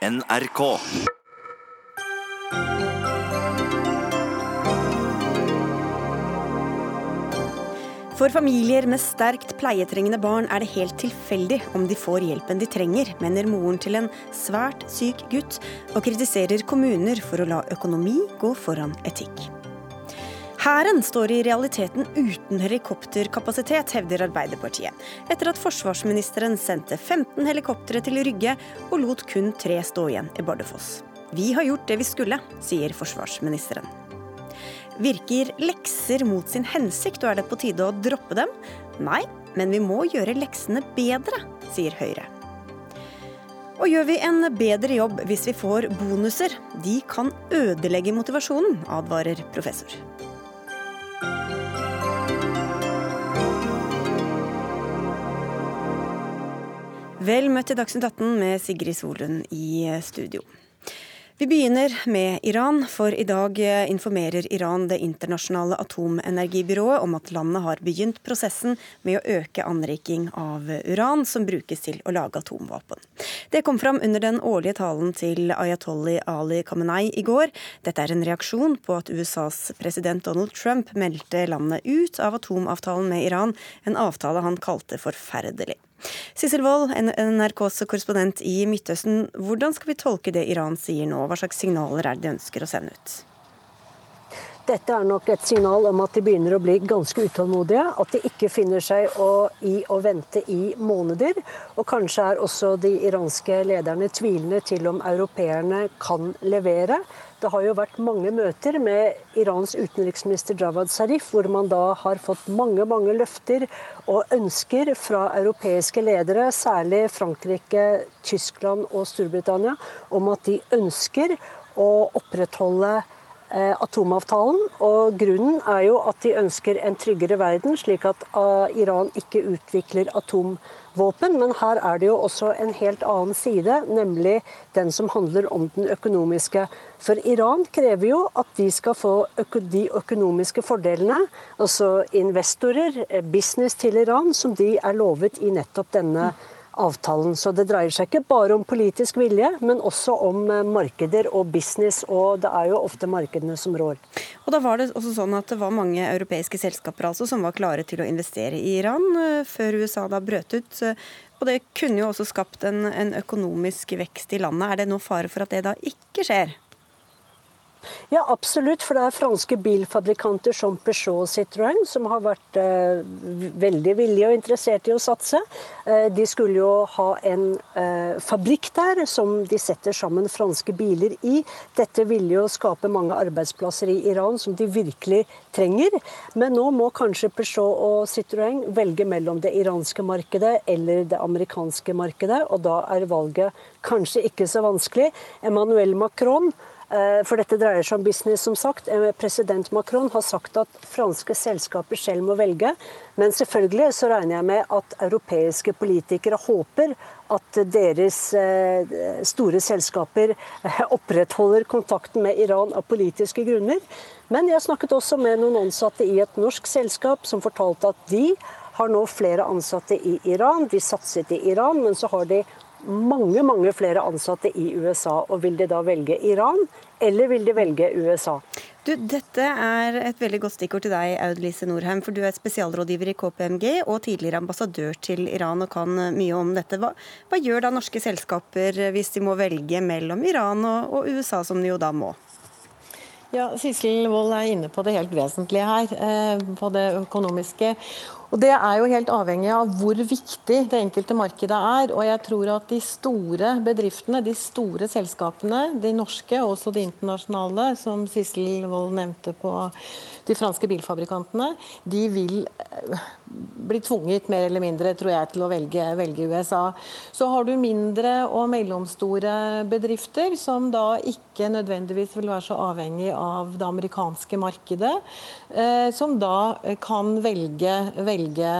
NRK. For familier med sterkt pleietrengende barn er det helt tilfeldig om de får hjelpen de trenger, mener moren til en svært syk gutt, og kritiserer kommuner for å la økonomi gå foran etikk. Hæren står i realiteten uten helikopterkapasitet, hevder Arbeiderpartiet, etter at forsvarsministeren sendte 15 helikoptre til Rygge og lot kun tre stå igjen i Bardufoss. Vi har gjort det vi skulle, sier forsvarsministeren. Virker lekser mot sin hensikt, og er det på tide å droppe dem? Nei, men vi må gjøre leksene bedre, sier Høyre. Og gjør vi en bedre jobb hvis vi får bonuser? De kan ødelegge motivasjonen, advarer professor. Vel møtt til Dagsnytt 18 med Sigrid Solund i studio. Vi begynner med Iran, for i dag informerer Iran det internasjonale atomenergibyrået om at landet har begynt prosessen med å øke anriking av uran som brukes til å lage atomvåpen. Det kom fram under den årlige talen til Ayatollah Ali Khamenei i går. Dette er en reaksjon på at USAs president Donald Trump meldte landet ut av atomavtalen med Iran, en avtale han kalte forferdelig. Sissel Wold, NRKs korrespondent i Midtøsten. Hvordan skal vi tolke det Iran sier nå? Hva slags signaler er det de ønsker å sende ut? Dette er nok et signal om at de begynner å bli ganske utålmodige. At de ikke finner seg å, i å vente i måneder. Og kanskje er også de iranske lederne tvilende til om europeerne kan levere. Det har jo vært mange møter med Irans utenriksminister Javad Zarif, hvor man da har fått mange mange løfter og ønsker fra europeiske ledere, særlig Frankrike, Tyskland og Storbritannia, om at de ønsker å opprettholde atomavtalen. Og grunnen er jo at de ønsker en tryggere verden, slik at uh, Iran ikke utvikler atomvåpen men her er det jo også en helt annen side, nemlig den som handler om den økonomiske. For Iran krever jo at de skal få de økonomiske fordelene, altså investorer, eh, business til Iran, som de er lovet i nettopp denne avtalen. Så det dreier seg ikke bare om politisk vilje, men også om eh, markeder og business. Og det er jo ofte markedene som rår. Og da var det også sånn at det var mange europeiske selskaper altså som var klare til å investere i Iran, eh, før USA da brøt ut. Og det kunne jo også skapt en, en økonomisk vekst i landet. Er det nå fare for at det da ikke skjer? Ja, absolutt. For det er franske bilfabrikanter som Peugeot og Citroën som har vært eh, veldig villige og interessert i å satse. Eh, de skulle jo ha en eh, fabrikk der som de setter sammen franske biler i. Dette ville jo skape mange arbeidsplasser i Iran som de virkelig trenger. Men nå må kanskje Peugeot og Citroën velge mellom det iranske markedet eller det amerikanske markedet, og da er valget kanskje ikke så vanskelig. Emmanuel Macron for dette dreier seg om business, som sagt. Eh, president Macron har sagt at franske selskaper selv må velge. Men selvfølgelig så regner jeg med at europeiske politikere håper at deres eh, store selskaper opprettholder kontakten med Iran av politiske grunner. Men jeg snakket også med noen ansatte i et norsk selskap som fortalte at de har nå flere ansatte i Iran. De satset i Iran, men så har de mange mange flere ansatte i USA. og Vil de da velge Iran, eller vil de velge USA? Du, dette er et veldig godt stikkord til deg, Aud Lise Norheim. For du er spesialrådgiver i KPMG og tidligere ambassadør til Iran og kan mye om dette. Hva, hva gjør da norske selskaper hvis de må velge mellom Iran og, og USA, som de jo da må? Ja, Sissel Wold er inne på det helt vesentlige her, eh, på det økonomiske. Og Det er jo helt avhengig av hvor viktig det enkelte markedet er. og jeg tror at De store bedriftene, de store selskapene, de norske og også de internasjonale, som Sissel Wold nevnte på de franske bilfabrikantene, de vil eh, bli tvunget mer eller mindre tror jeg, til å velge, velge USA. Så har du mindre og mellomstore bedrifter som da ikke nødvendigvis vil være så avhengig av det amerikanske markedet, eh, som da kan velge, velge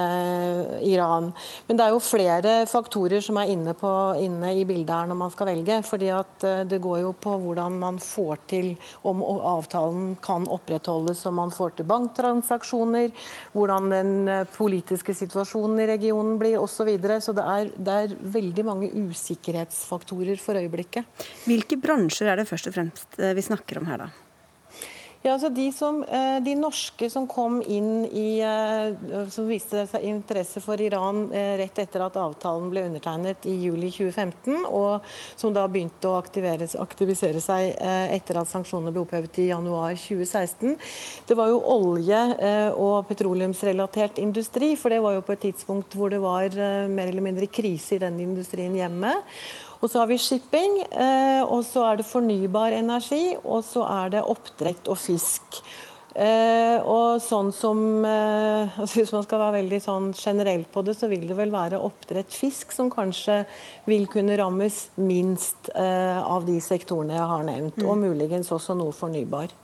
Iran. Men det er jo flere faktorer som er inne, på, inne i bildet her når man skal velge. fordi at det går jo på hvordan man får til om avtalen kan opprettholdes, om man får til banktransaksjoner, hvordan den politiske situasjonen i regionen blir osv. Så, videre. så det er, det er veldig mange usikkerhetsfaktorer for øyeblikket. Hvilke bransjer er det først og fremst vi snakker om her, da? Ja, altså de, som, eh, de, norske som kom inn i eh, Som viste seg interesse for Iran eh, rett etter at avtalen ble undertegnet i juli 2015, og som da begynte å aktivisere seg etter at sanksjonene ble opphevet i januar 2016. Det var jo olje- og petroleumsrelatert industri, for det var jo på et tidspunkt hvor det var mer eller mindre krise i den industrien hjemme. Og så har vi shipping, eh, og så er det fornybar energi, og så er det oppdrett og fisk. Eh, og sånn som eh, altså Hvis man skal være veldig sånn generelt på det, så vil det vel være oppdrett fisk som kanskje vil kunne rammes minst av de sektorene jeg har nevnt. Mm. Og muligens også noe fornybar.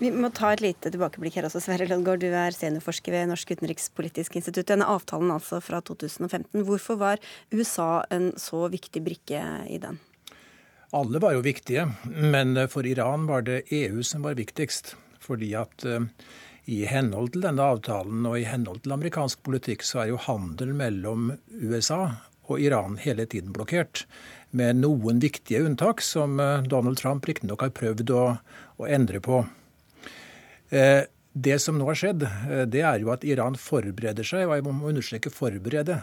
Vi må ta et lite tilbakeblikk her også. Sverre Lødgaard, du er seniorforsker ved Norsk utenrikspolitisk institutt. Denne avtalen altså fra 2015. Hvorfor var USA en så viktig brikke i den? Alle var jo viktige, men for Iran var det EU som var viktigst. Fordi at uh, i henhold til denne avtalen og i henhold til amerikansk politikk, så er jo handel mellom USA og Iran hele tiden blokkert. Med noen viktige unntak, som eh, Donald Trump riktignok har prøvd å, å endre på. Eh, det som nå har skjedd, eh, det er jo at Iran forbereder seg, og jeg må understreke forberede,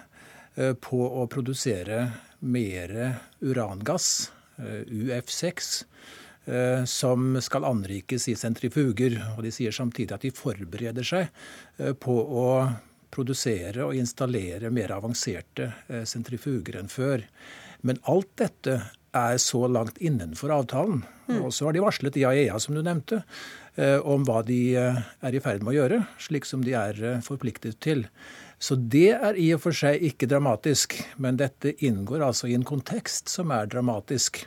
eh, på å produsere mer urangass, UF6, som skal anrikes i sentrifuger. Og de sier samtidig at de forbereder seg på å produsere og installere mer avanserte sentrifuger enn før. Men alt dette er så langt innenfor avtalen. Mm. Og så har de varslet IAEA, som du nevnte, om hva de eh, er i ferd med å gjøre, slik som de er eh, forpliktet til. Så det er i og for seg ikke dramatisk, men dette inngår altså i en kontekst som er dramatisk.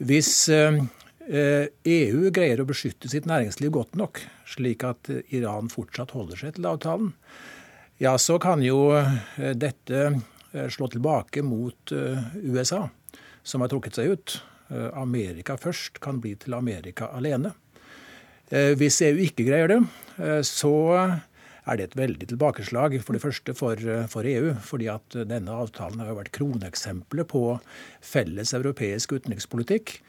Hvis EU e greier å beskytte sitt næringsliv godt nok, slik at Iran fortsatt holder seg til avtalen, ja, så kan jo dette slå tilbake mot USA som har trukket seg ut. Eh, Amerika først kan bli til Amerika alene. Eh, hvis EU ikke greier det, eh, så er det et veldig tilbakeslag. For det første for, for, EU, fordi at denne avtalen har jo vært kroneksempelet på felles europeisk utenrikspolitikk.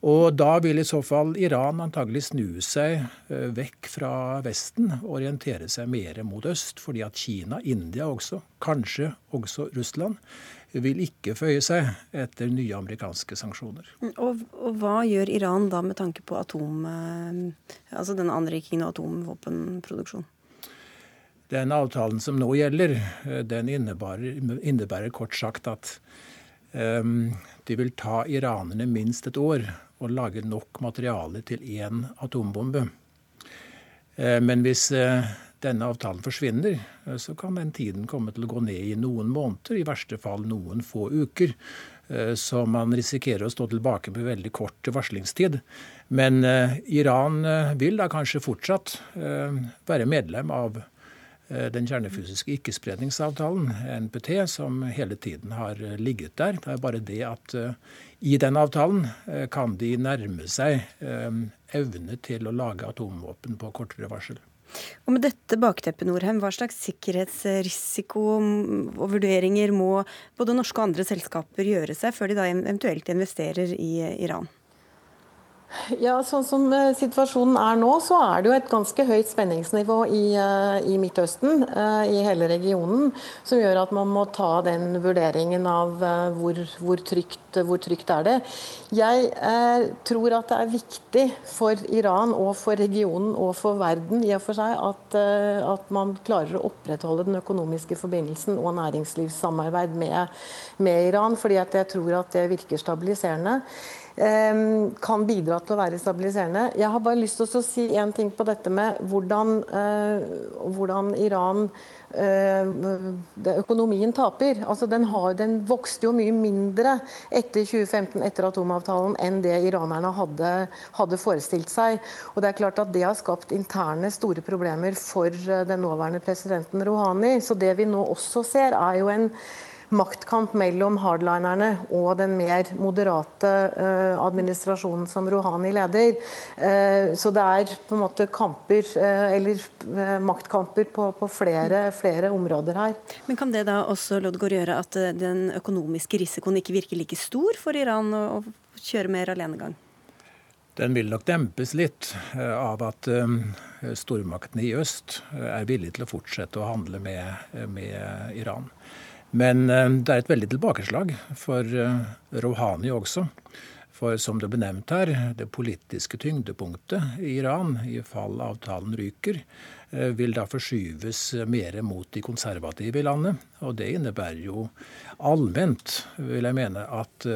Og da vil i så fall Iran antagelig snu seg vekk fra Vesten og orientere seg mer mot øst, fordi at Kina, India også, kanskje også Russland, vil ikke føye seg etter nye amerikanske sanksjoner. Mm, og, og, hva gjør Iran da med tanke på atom, eh, altså denne anrikingen av atomvåpenproduksjon? Den avtalen som nå gjelder, eh, den innebærer, innebærer kort sagt at um, de vil ta iranerne minst et år og lage nok materiale til én atombombe. Men hvis denne avtalen forsvinner, eh, så kan den tiden komme til å gå ned i noen måneder, i verste fall noen få uker. Eh, så man risikerer å stå tilbake med veldig kort varslingstid. Men eh, Iran vil da kanskje fortsatt være medlem av den kjernefysiske ikkespredningsavtalen, NPT, som hele tiden har ligget der. Det er bare det at i den avtalen kan de nærme seg evne til å lage atomvåpen på kortere varsel. Og Med dette bakteppet, Norheim, hva slags sikkerhetsrisiko og vurderinger må både norske og andre selskaper gjøre seg før de da eventuelt investerer i Iran? Ja, sånn som eh, situasjonen er nå, så er det jo et ganske høyt spenningsnivå i, eh, i Midtøsten, eh, i hele regionen, som gjør at man må ta den vurderingen av hvor, hvor, trygt, hvor trygt, er det. Jeg eh, tror at det er viktig for Iran og for regionen og for verden i og for seg at, at man klarer å opprettholde den økonomiske forbindelsen og næringslivssamarbeid med, med Iran, fordi jeg tror at det virker stabiliserende. Ehm, kan bidra til å være stabiliserende. Jeg har bare lyst til å si én ting på dette med hvordan, eh, hvordan Iran økonomien taper. Altså den, har, den, vokste jo mye mindre etter 2015, etter atomavtalen, enn det iranerne hadde, hadde, forestilt seg. Og Det er klart at det har skapt interne store problemer for den nåværende presidenten Rouhani. Så det vi nå også ser, er jo en maktkamp mellom hardlinerne og den mer moderate uh, administrasjonen som Rouhani leder. Uh, så det er på en måte kamper, uh, eller maktkamper på, på flere, flere, områder her. Men Kan det da også Lodgaard, gjøre at den økonomiske risikoen ikke virker like stor for Iran å, å kjøre mer alenegang? Den vil nok dempes litt av at stormaktene i øst er villige til å fortsette å handle med, med Iran. Men eh, det er et veldig tilbakeslag for eh, Rouhani også. For som det ble nevnt her, det politiske tyngdepunktet i Iran, i fall avtalen ryker, eh, vil da forskyves mer mot de konservative i landet. Og det innebærer jo allment, vil jeg mene, at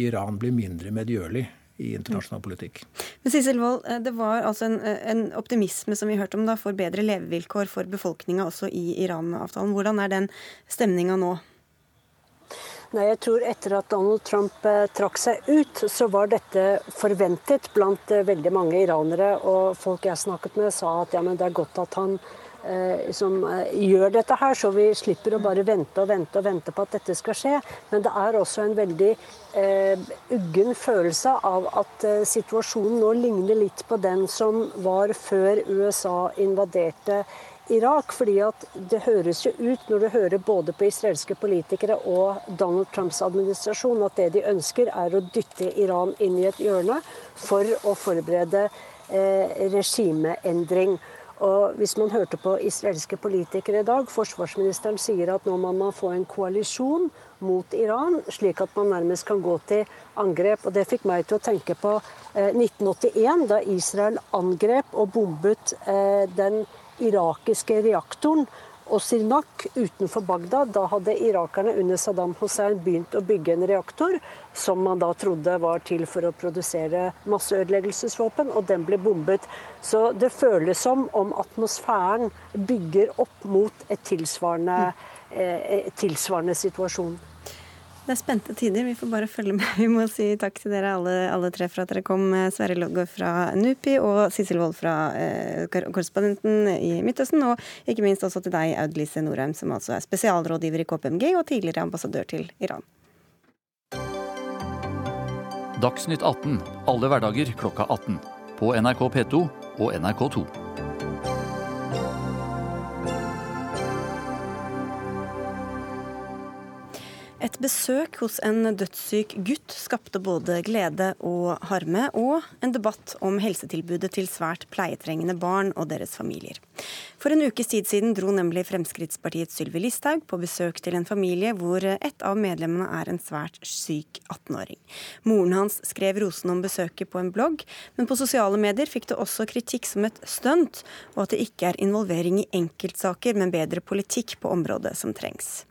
Iran blir mindre medgjørlig i internasjonal politikk. Men Sissel Wold, eh, Det var altså en, eh, en, optimisme som vi hørte om da, for bedre levevilkår for befolkninga også i Iran-avtalen. Hvordan er den stemninga nå? Nei, jeg tror Etter at Donald Trump eh, trakk seg ut, så var dette forventet blant veldig mange iranere. Og folk jeg snakket med, sa at ja, men det er godt at han som eh, gjør dette her, så vi slipper å bare vente og vente og vente på at dette skal skje. Men det er også en veldig eh, uggen følelse av at eh, situasjonen nå ligner litt på den som var før USA invaderte Irak. fordi at det høres jo ut, når du hører både på israelske politikere og Donald Trumps administrasjon, at det de ønsker er å dytte Iran inn i et hjørne for å forberede eh, regimeendring. Og hvis man hørte på israelske politikere i dag, forsvarsministeren sier at nå må man få en koalisjon mot Iran, slik at man nærmest kan gå til angrep. Og Det fikk meg til å tenke på eh, 1981, da Israel angrep og bombet eh, den irakiske reaktoren og Sirnak utenfor Bagdad. Da hadde irakerne under Saddam Hussein begynt å bygge en reaktor som man da trodde var til for å produsere masseødeleggelsesvåpen, og den ble bombet. Så det føles som om atmosfæren bygger opp mot et tilsvarende, eh, tilsvarende situasjon. Det er spente tider. Vi får bare følge med. Vi må si takk til dere alle, alle tre for at dere kom. Sverre Loggaard fra NUPI og Sissel Wold fra eh, korrespondenten i Midtøsten. Og ikke minst også til deg, Aud Lise Norheim, som altså er spesialrådgiver i KPMG og tidligere ambassadør til Iran. Dagsnytt 18 alle hverdager klokka 18. På NRK P2 og NRK2. Et besøk hos en dødssyk gutt skapte både glede og harme, og en debatt om helsetilbudet til svært pleietrengende barn og deres familier. For en ukes tid siden dro nemlig Fremskrittspartiets Sylvi Listhaug på besøk til en familie hvor et av medlemmene er en svært syk 18-åring. Moren hans skrev rosen om besøket på en blogg, men på sosiale medier fikk det også kritikk som et stunt, og at det ikke er involvering i enkeltsaker, men bedre politikk på området som trengs.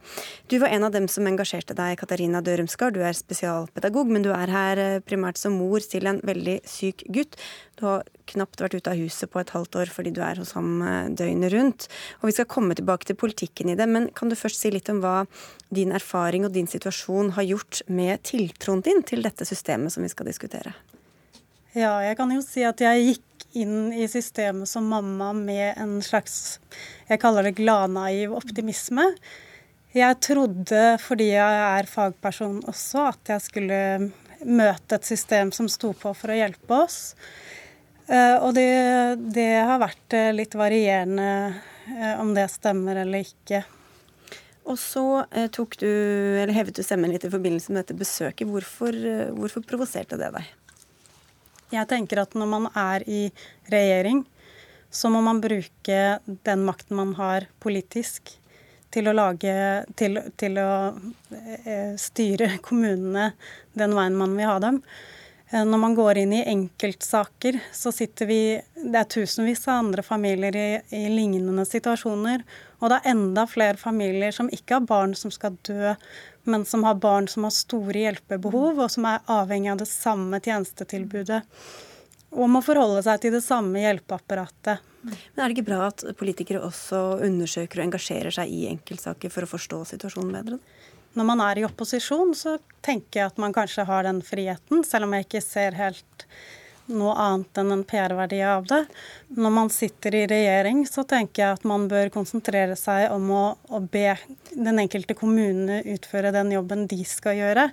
Du var en av dem som engasjerte engasjerte deg, Katarina Dørumsgaard, Du er spesialpedagog, men du er her eh, primært som mor til en veldig syk gutt. Du har knapt vært ute av huset på et halvt år fordi du er hos ham eh, døgnet rundt. Og Vi skal komme tilbake til politikken i det, men kan du først si litt om hva din erfaring og din situasjon har gjort med tiltroen din til dette systemet som vi skal diskutere? Ja, jeg kan jo si at jeg gikk inn i systemet som mamma med en slags jeg kaller det gladnaiv optimisme. Jeg trodde, fordi jeg er fagperson også, at jeg skulle møte et system som sto på for å hjelpe oss. Eh, og det, det har vært eh, litt varierende eh, om det stemmer eller ikke. Og så tok du, eller hevet du stemmen litt i forbindelse med dette besøket. Hvorfor, hvorfor provoserte det deg? Jeg tenker at når man er i regjering, så må man bruke den makten man har politisk til å, lage, til, til å eh, styre kommunene den veien man vil ha dem. Eh, når man går inn i enkeltsaker, så sitter vi Det er tusenvis av andre familier i, i, lignende situasjoner. Og det er enda flere familier som ikke har barn som skal dø, men som har barn som har store hjelpebehov, og som er avhengig av det samme tjenestetilbudet. Og må forholde seg til det samme hjelpeapparatet. Men Er det ikke bra at politikere også undersøker og engasjerer seg i enkeltsaker for å forstå situasjonen bedre? Når man er i opposisjon, så tenker jeg at man kanskje har den friheten, selv om jeg ikke ser helt noe annet enn en PR-verdi av det. Når man sitter i regjering, så tenker jeg at man bør konsentrere seg om å, å be den enkelte kommune utføre den jobben de skal gjøre.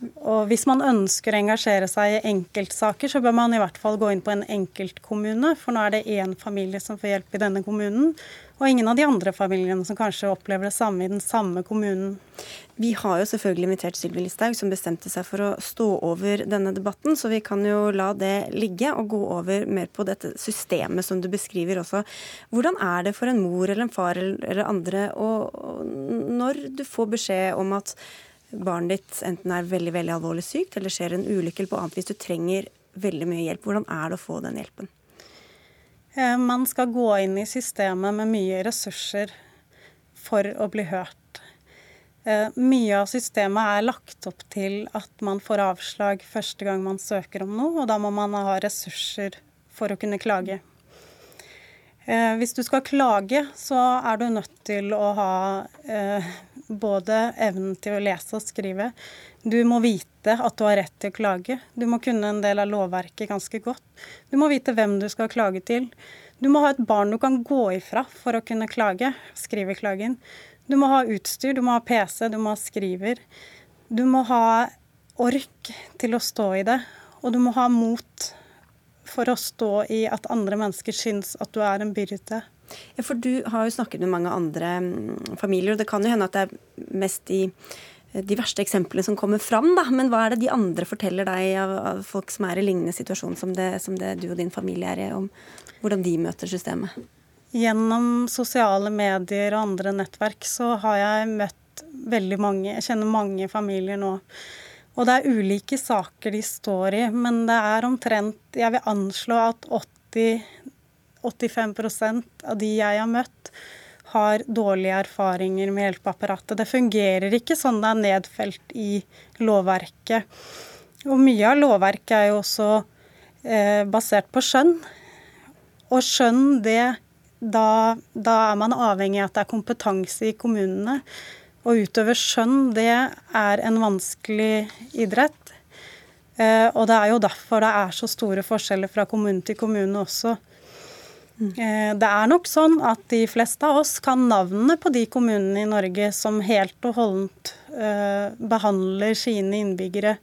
Og hvis man ønsker å engasjere seg i enkeltsaker, så bør man i hvert fall gå inn på en enkeltkommune, for nå er det én familie som får hjelp i denne kommunen, og ingen av de andre familiene som kanskje opplever det samme i den samme kommunen. Vi har jo selvfølgelig invitert Sylvi Listhaug, som bestemte seg for å stå over denne debatten, så vi kan jo la det ligge og gå over mer på dette systemet som du beskriver også. Hvordan er det for en mor eller en far eller andre og når du får beskjed om at barnet ditt enten er veldig veldig alvorlig sykt eller skjer en ulykke eller på annet vis du trenger veldig mye hjelp. Hvordan er det å få den hjelpen? Eh, man skal gå inn i systemet med mye ressurser for å bli hørt. Eh, mye av systemet er lagt opp til at man får avslag første gang man søker om noe, og da må man ha ressurser for å kunne klage. Eh, hvis du skal klage, så er du nødt til å ha både evnen til å lese og skrive. Du må vite at du har rett til å klage. Du må kunne en del av lovverket ganske godt. Du må vite hvem du skal klage til. Du må ha et barn du kan gå ifra for å kunne klage, skrive klagen. Du må ha utstyr, du må ha PC, du må ha skriver. Du må ha ork til å stå i det, og du må ha mot for å stå i at andre mennesker syns at du er en byrde. Ja, for du har jo snakket med mange andre mm, familier, og det kan jo hende at det er mest i eh, de verste eksemplene som kommer fram, da. Men hva er det de andre forteller deg av, av folk som er i lignende situasjon som det, som det du og din familie er i, om hvordan de møter systemet? Gjennom sosiale medier og andre nettverk så har jeg møtt veldig mange, jeg kjenner mange familier nå. Og det er ulike saker de står i, men det er omtrent Jeg vil anslå at 80 85% av de jeg har møtt, har dårlige erfaringer med hjelpeapparatet. Det fungerer ikke sånn det er nedfelt i lovverket. Og mye av lovverket er jo også eh, basert på skjønn. Og skjønn, det da, da, er man avhengig av at det er kompetanse i kommunene. Å utøve skjønn, det er en vanskelig idrett. Eh, og det er jo derfor det er så store forskjeller fra kommune til kommune også. Eh, det er nok sånn at de fleste av oss kan navnene på de kommunene i Norge som helt og holdent eh, behandler sine innbyggere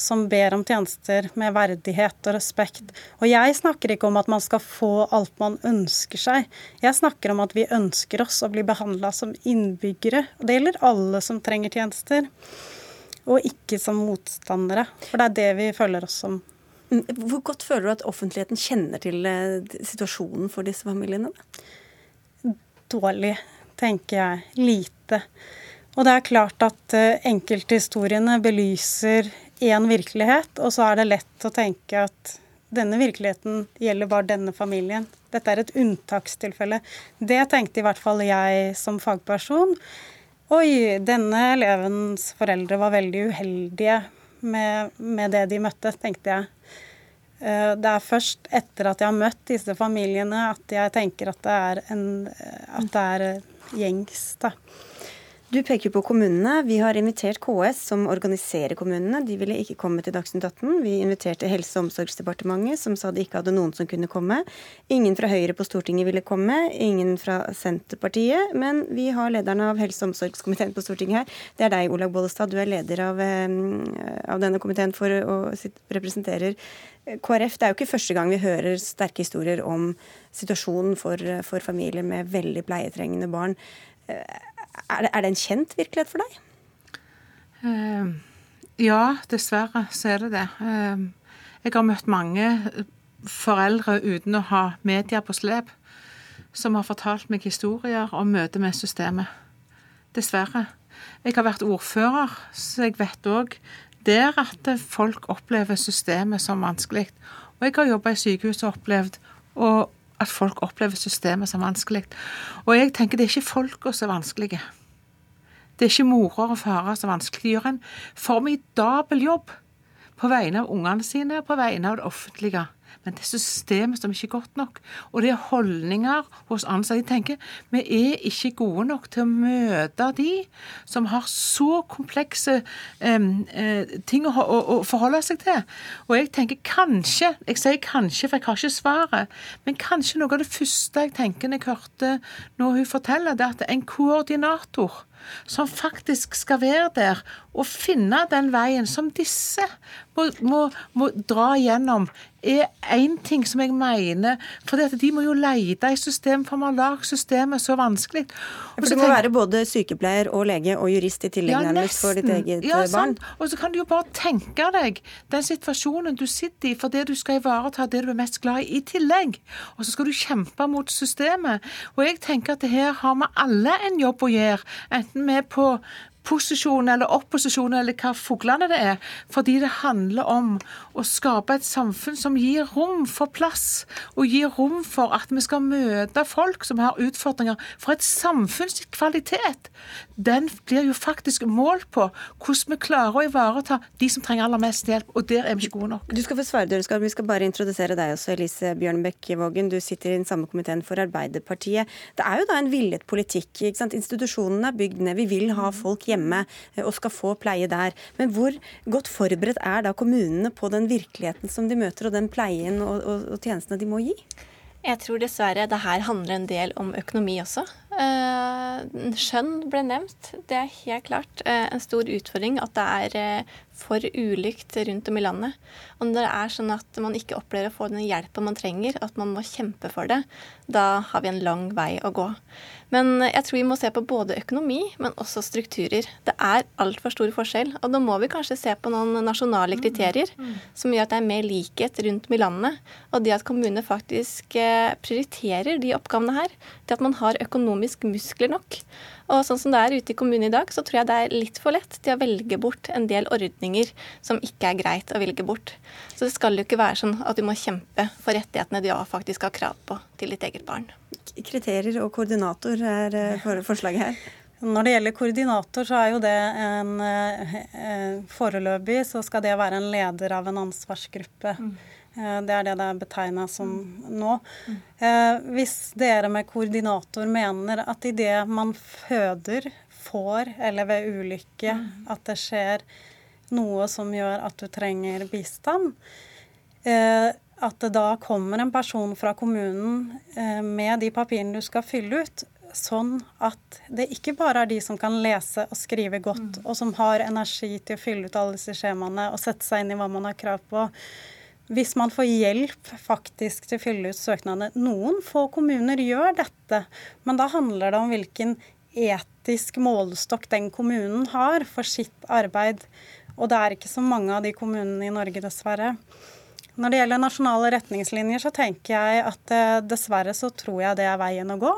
som ber om tjenester med verdighet og respekt. Og jeg snakker ikke om at man skal få alt man ønsker seg. Jeg snakker om at vi ønsker oss å bli behandla som innbyggere. Og det gjelder alle som trenger tjenester. Og ikke som motstandere. For det er det vi føler oss som. Hvor godt føler du at offentligheten kjenner til eh, situasjonen for disse familiene? Dårlig, tenker jeg. Lite. Og det er klart at eh, enkelthistoriene belyser én virkelighet, og så er det lett å tenke at denne virkeligheten gjelder bare denne familien. Dette er et unntakstilfelle. Det tenkte i hvert fall jeg som fagperson. Oi, denne elevens foreldre var veldig uheldige med, med det de møtte, tenkte jeg. Eh, det er først etter at jeg har møtt disse familiene at jeg tenker at det er, en, at det er gjengs. da. Du peker på kommunene. Vi har invitert KS, som organiserer kommunene. De ville ikke komme til Dagsnytt 18. Vi inviterte Helse- og omsorgsdepartementet, som sa de ikke hadde noen som kunne komme. Ingen fra Høyre på Stortinget ville komme. Ingen fra Senterpartiet. Men vi har lederen av helse- og omsorgskomiteen på Stortinget her. Det er deg, Olaug Bollestad. Du er leder av, eh, av denne komiteen for å representerer KrF. Det er jo ikke første gang vi hører sterke historier om situasjonen for, for familier med veldig pleietrengende barn. Er det, er det en kjent virkelighet for deg? Uh, ja, dessverre så er det det. Uh, jeg har møtt mange foreldre uten å ha media på slep, som har fortalt meg historier om møtet med systemet. Dessverre. Jeg har vært ordfører, så jeg vet òg der at folk opplever systemet som vanskelig. Og jeg har jobba i sykehus og opplevd og at folk opplever systemet som vanskelig. Og jeg tenker det er ikke folka som er vanskelige. Det er ikke morer og farer som er vanskelig. De gjør en formidabel jobb på vegne av ungene sine og på vegne av det offentlige. Men det er systemet som ikke er godt nok. Og det er holdninger hos ansatte. De tenker vi er ikke gode nok til å møte de som har så komplekse eh, ting å, å, å, forholde seg til. Og jeg tenker kanskje, jeg sier kanskje, for jeg har ikke svaret, men kanskje noe av det første jeg tenker når jeg hørte når hun forteller, det er at en koordinator som faktisk skal være der og finne den veien som disse må, må, må dra gjennom, er én ting som jeg mener. For de må jo lete i systemet, for vi har systemet så vanskelig. Og for Du må tenk... være både sykepleier og lege og jurist i tillegg ja, nærmest for ditt eget ja, barn? barn. Og så kan du jo bare tenke deg den situasjonen du sitter i for det du skal ivareta det du er mest glad i, i tillegg. Og så skal du kjempe mot systemet. Og jeg tenker at her har vi alle en jobb å gjøre. Enten vi er på posisjon eller opposisjon eller hva fuglene det er. Fordi det handler om å skape et samfunn som gir rom for plass, og gir rom for at vi skal møte folk som har utfordringer. For et samfunns kvalitet, den blir jo faktisk målt på hvordan vi klarer å ivareta de som trenger aller mest hjelp, og der er vi ikke gode nok. Du skal få svare, Døreskap. Vi skal bare introdusere deg også, Elise Bjørnbekk Vågen. Du sitter i den samme komiteen for Arbeiderpartiet. Det er jo da en villet politikk. ikke sant? Institusjonene er bygd ned. Vi vil ha folk hjemme eh, og skal få pleie der. Men hvor godt forberedt er da kommunene på den virkeligheten som de møter, og den pleien og, og, og tjenestene de må gi? Jeg tror dessverre det her handler en del om økonomi også. Eh, skjønn ble nevnt. Det er helt klart eh, en stor utfordring at det er for ulikt rundt om i landet. Om det er sånn at man ikke opplever å få den hjelpen man trenger, at man må kjempe for det, da har vi en lang vei å gå. Men jeg tror vi må se på både økonomi, men også strukturer. Det er altfor stor forskjell. Og da må vi kanskje se på noen nasjonale mm, kriterier mm. som gjør at det er mer likhet rundt om i landet. Og det at kommunene faktisk prioriterer de oppgavene her. Det at man har økonomisk muskler nok. Og sånn som det er ute i kommunen i dag, så tror jeg det er litt for lett til å velge bort en del ordninger som ikke er greit å velge bort. Så det skal jo ikke være sånn at du må kjempe for rettighetene du faktisk har krav på til ditt eget barn. Kriterier og koordinator er eh, forslaget her. Når det gjelder koordinator, så er jo det en eh, Foreløpig så skal det være en leder av en ansvarsgruppe. Mm. Eh, det er det det er betegna som nå. Eh, hvis dere med koordinator mener at idet man føder, får, eller ved ulykke, at det skjer noe som gjør at du trenger bistand, eh, at det da kommer en person fra kommunen med de papirene du skal fylle ut, sånn at det ikke bare er de som kan lese og skrive godt, og som har energi til å fylle ut alle disse skjemaene og sette seg inn i hva man har krav på, hvis man får hjelp faktisk til å fylle ut søknadene. Noen få kommuner gjør dette, men da handler det om hvilken etisk målestokk den kommunen har for sitt arbeid. Og det er ikke så mange av de kommunene i Norge, dessverre. Når det gjelder nasjonale retningslinjer, så tenker jeg at eh, dessverre så tror jeg det er veien å gå.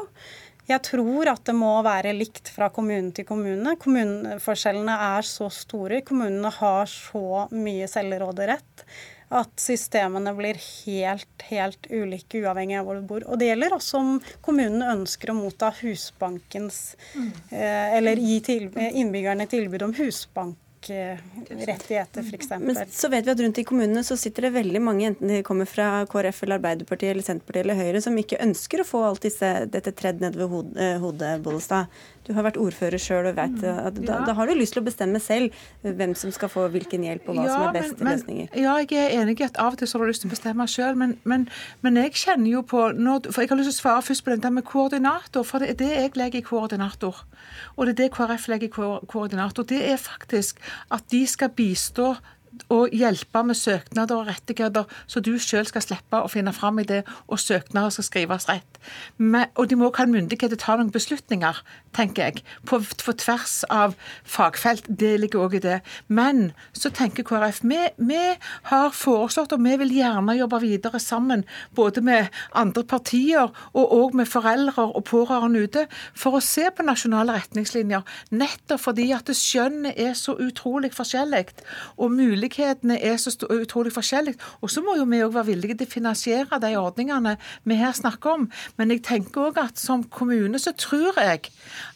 Jeg tror at det må være likt fra kommune til kommune. Kommuneforskjellene er så store. Kommunene har så mye selvråderett at systemene blir helt, helt ulike uavhengig av hvor du bor. Og det gjelder også om kommunen ønsker å motta Husbankens mm. eh, Eller gi til, innbyggerne tilbud om husbank rettigheter, f.eks. Men så vet vi at rundt i kommunene så sitter det veldig mange, enten de kommer fra KrF eller Arbeiderpartiet eller Senterpartiet eller Høyre, som ikke ønsker å få alt disse, dette tredd ned ved eh, hodet, Bollestad. Du har vært ordfører sjøl og vet mm. at da, da, har du lyst til å bestemme selv hvem som skal få hvilken hjelp og hva ja, som er best men, løsninger. Ja, jeg er enig i at av og til så har du lyst til å bestemme sjøl, men, men, men, jeg kjenner jo på når, For jeg har lyst til å svare først på den med koordinator, for det er det jeg legger i koordinator. Og det er det KrF legger i koordinator. Det er faktisk at de skal bistå å hjelpe med søknader og rettigheter, så du selv skal slippe å finne fram i det, og søknader skal skrives rett. Men, og de må også ha myndighet til å ta noen beslutninger, tenker jeg, på, på tvers av fagfelt. Det ligger òg i det. Men så tenker KrF vi, vi har foreslått, og vi vil gjerne jobbe videre sammen, både med andre partier og òg med foreldre og pårørende ute, for å se på nasjonale retningslinjer. Nettopp fordi at skjønnet er så utrolig forskjellig. og mulig mulighetene er så utrolig forskjellige. Og så må jo vi òg være villige til å finansiere de ordningene vi her snakker om. Men jeg tenker òg at som kommune så tror jeg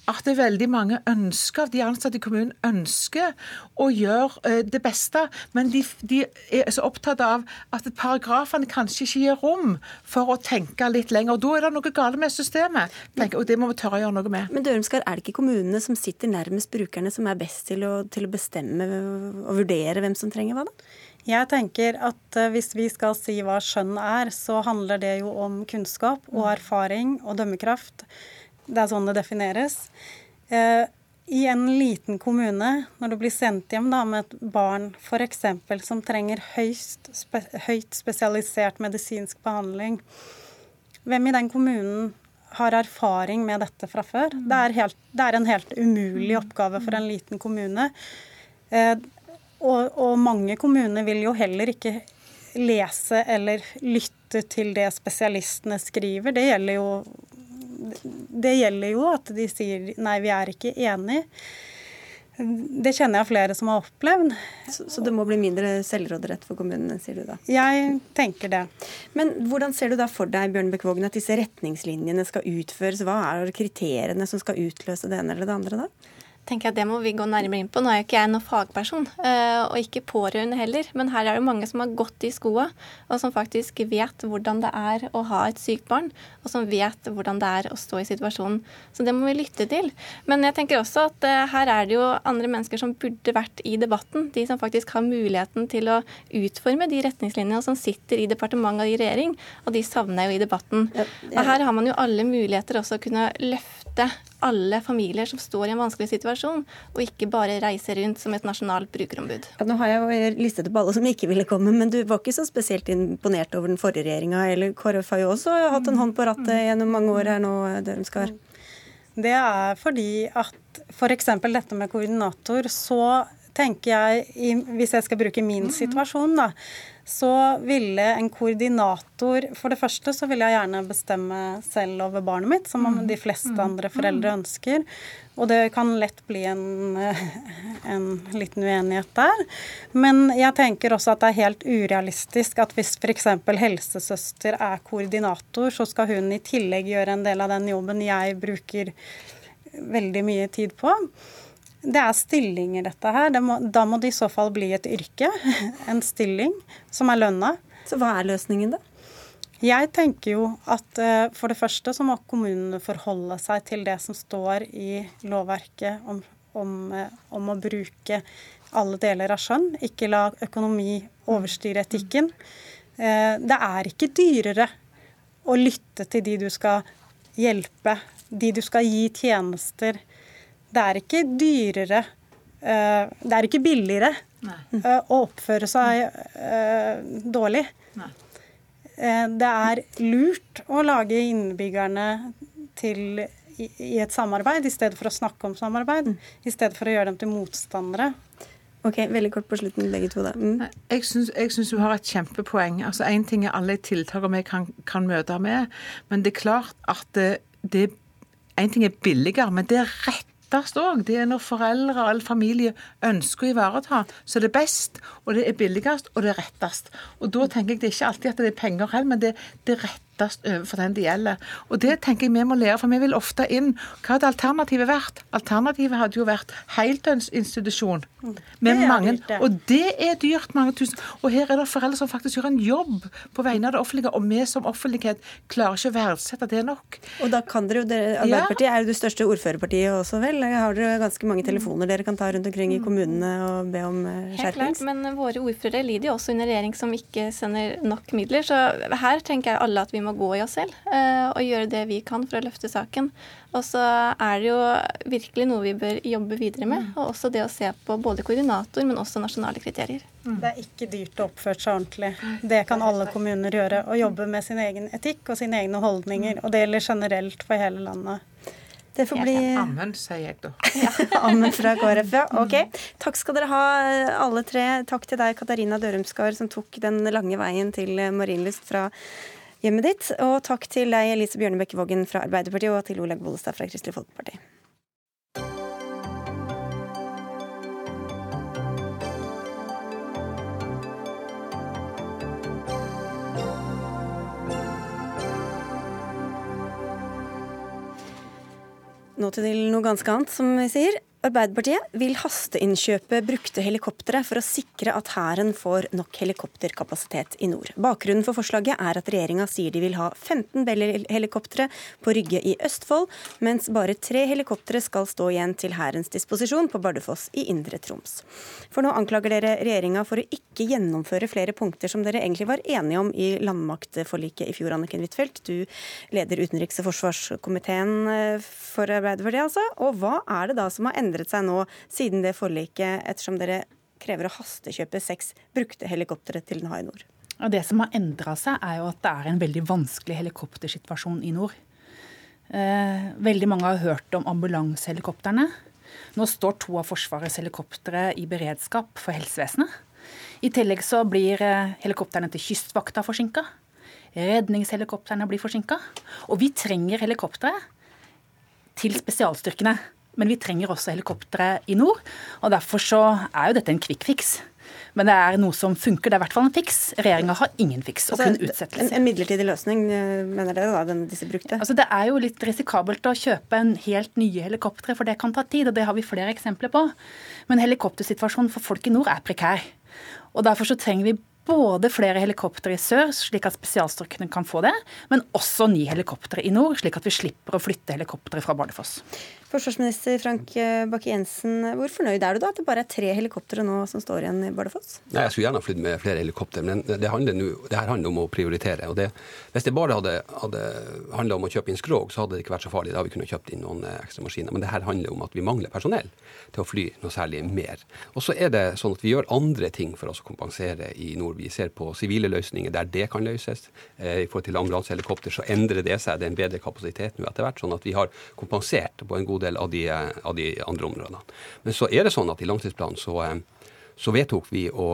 at det er veldig mange ønsker, de ansatte i kommunen ønsker å gjøre eh, det beste, men de, de er så opptatt av at paragrafene kanskje ikke gir rom for å tenke litt lenger. og Da er det noe galt med systemet, tenker, og det må vi tørre å gjøre noe med. Men Dørumskar, er det ikke kommunene som sitter nærmest brukerne, som er best til å, til å bestemme og vurdere hvem som trenger hva, da? Jeg tenker at eh, hvis vi skal si hva skjønn er, så handler det jo om kunnskap og erfaring og dømmekraft. Det er sånn det defineres. Eh, I en liten kommune, når du blir sendt hjem da, med et barn f.eks. som trenger høyst, spe, høyt spesialisert medisinsk behandling, hvem i den kommunen har erfaring med dette fra før? Det er, helt, det er en helt umulig oppgave for en liten kommune. Eh, og, og mange kommuner vil jo heller ikke lese eller lytte til det spesialistene skriver. Det gjelder jo det gjelder jo at de sier nei, vi er ikke enig. Det kjenner jeg flere som har opplevd. Så, så, det må bli mindre selvråderett for kommunene, sier du da? Jeg tenker det. Men hvordan ser du da for deg Bjørn Bekvågen, at disse retningslinjene skal utføres? Hva er kriteriene som skal utløse det ene eller det andre, da? Tenker jeg Det må vi gå nærmere inn på. Nå er jo ikke jeg noen fagperson, eh, og ikke pårørende heller. Men her er det mange som har gått i skoa, og som faktisk vet hvordan det er å ha et sykt barn. Og som vet hvordan det er å stå i situasjonen. Så det må vi lytte til. Men jeg tenker også at eh, her er det jo andre mennesker som burde vært i debatten. De som faktisk har muligheten til å utforme de retningslinjene, og som sitter i departement og i regjering. Og de savner jeg jo i debatten. Og her har man jo alle muligheter også å kunne løfte alle familier som står i en vanskelig situasjon, og ikke bare reise rundt som et nasjonalt brukerombud. Ja, nå har jeg jo listet opp alle som ikke ville komme, men du var ikke så spesielt imponert over den forrige regjeringa. Eller KrF har jo også hatt en hånd på rattet gjennom mange år her nå, Dørumskar. Det er fordi at f.eks. dette med koordinator, så tenker jeg, hvis jeg skal bruke min situasjon, da, så ville en koordinator For det første så ville jeg gjerne bestemme selv over barnet mitt, som mm. de fleste mm. andre foreldre mm. ønsker. Og det kan lett bli en, en liten uenighet der. Men jeg tenker også at det er helt urealistisk at hvis f.eks. helsesøster er koordinator, så skal hun i tillegg gjøre en del av den jobben jeg bruker veldig mye tid på. Det er stillinger, dette her. Det må, da må det i så fall bli et yrke. En stilling som er lønna. Så hva er løsningen, da? Jeg tenker jo at uh, for det første så må kommunene forholde seg til det som står i lovverket om, om, uh, om å bruke alle deler av skjønn. Ikke la økonomi overstyre etikken. Uh, det er ikke dyrere å lytte til de du skal hjelpe, de du skal gi tjenester det er ikke dyrere uh, Det er ikke billigere uh, å oppføre seg uh, dårlig. det er lurt å lage innbyggerne til i, et samarbeid, i stedet for å snakke om samarbeid. Mm. I stedet for å gjøre dem til motstandere. Ok, Veldig kort på slutten, begge to. da. Mm. Jeg syns du har et kjempepoeng. Altså, Én ting er alle tiltakene vi kan, kan, møte med, men det er klart at det, det En ting er billigere, men det er rett lettest òg, det er når foreldre og all familie ønsker å ivareta. Så det er best, og det er billigst, og det er rettest. Og da tenker jeg det er ikke alltid at det er penger heller, men det, det er rett lettest overfor den det gjelder. Og Det tenker jeg vi må lære, for vi vil ofte inn Hva hadde alternativet vært? Alternativet hadde jo vært heldøgnsinstitusjon med mange. Og det er dyrt, mange tusen. Og her er det foreldre som faktisk gjør en jobb på vegne av det offentlige, og vi som offentlighet klarer ikke å verdsette det nok. Og da kan dere jo, Arbeiderpartiet er jo det største ordførerpartiet også, vel? Har dere ganske mange telefoner dere kan ta rundt omkring i kommunene og be om skjerpings? Eh, klart, men våre ordførere lider jo også under regjering som ikke sender nok midler. Så her tenker jeg alle at vi må gå i oss selv eh, og gjøre det vi kan for å løfte saken. Og så er det jo virkelig noe vi bør jobbe videre med. Og også det å se på både koordinator, men også nasjonale kriterier. Mm. Det er ikke dyrt å oppføre seg ordentlig. Det kan alle kommuner gjøre. Å jobbe med sin egen etikk og sine egne holdninger. Og det gjelder generelt for hele landet. Det får bli Ammen, sier jeg da. Ja, Ammen fra KrF, ja. Ok. Takk skal dere ha, alle tre. Takk til deg, Katarina Dørumskar, som tok den lange veien til Marienlyst fra hjemmet ditt. Og takk til deg, Elise Bjørnebekk Vågen fra Arbeiderpartiet, og til Olaug Bollestad fra Kristelig Folkeparti. Nå til noe ganske annet, som vi sier. Arbeiderpartiet vil hasteinnkjøpe brukte helikoptre for å sikre at Hæren får nok helikopterkapasitet i nord. Bakgrunnen for forslaget er at regjeringa sier de vil ha 15 Bell-helikoptre på Rygge i Østfold, mens bare tre helikoptre skal stå igjen til Hærens disposisjon på Bardufoss i Indre Troms. For nå anklager dere regjeringa for å ikke gjennomføre flere punkter som dere egentlig var enige om i landmaktforliket i fjor, Anniken Huitfeldt. Du leder utenriks- og forsvarskomiteen eh, for Arbeiderpartiet, altså. Og hva er det da som har endret endret seg nå siden det forliket, ettersom dere krever å hastekjøpe seks brukte helikoptre til den det som har endra seg, er jo at det er en veldig vanskelig helikoptersituasjon i nord. Eh, veldig mange har hørt om ambulansehelikoptrene. Nå står to av Forsvarets helikoptre i beredskap for helsevesenet. I tillegg så blir eh, helikoptrene til Kystvakta forsinka. Redningshelikoptrene blir forsinka. Og vi trenger helikoptre til spesialstyrkene. Men vi trenger også helikoptre i nord. og Derfor så er jo dette en quick fix. Men det er noe som funker. Det er i hvert fall en fiks. Regjeringa har ingen fiks, og altså, kun utsettelse. En, en, midlertidig løsning, eh, mener dere da, den, disse brukte? Altså, det er jo litt risikabelt å kjøpe en helt nye helikoptre, for det kan ta tid. Og det har vi flere eksempler på. Men helikoptersituasjonen for folk i nord er prekær. Og derfor så trenger vi både flere helikoptre i sør, slik at spesialstyrkene kan få det, men også nye helikoptre i nord, slik at vi slipper å flytte helikoptre fra Bardufoss. Forsvarsminister Frank Bakke-Jensen, hvor fornøyd er du da at det bare er tre helikoptre nå som står igjen i Bardufoss? Nei, Jeg skulle gjerne ha flydd med flere helikoptre, men det, handler nu, det her handler om å prioritere. og det, Hvis det bare hadde, hadde handla om å kjøpe inn skrog, så hadde det ikke vært så farlig. Da hadde vi kunnet kjøpt inn noen eh, ekstra maskiner. Men det her handler om at vi mangler personell til å fly noe særlig mer. Og så er det sånn at vi gjør andre ting for oss å kompensere i nord. Vi ser på sivile løsninger der det kan løses. Eh, I forhold til ambulansehelikopter så endrer det seg. Det er en bedre kapasitet nå etter hvert, sånn at vi har kompensert på en god god del av de, av de andre områdene. Men så er det sånn at i langtidsplanen så eh, så vedtok vi å,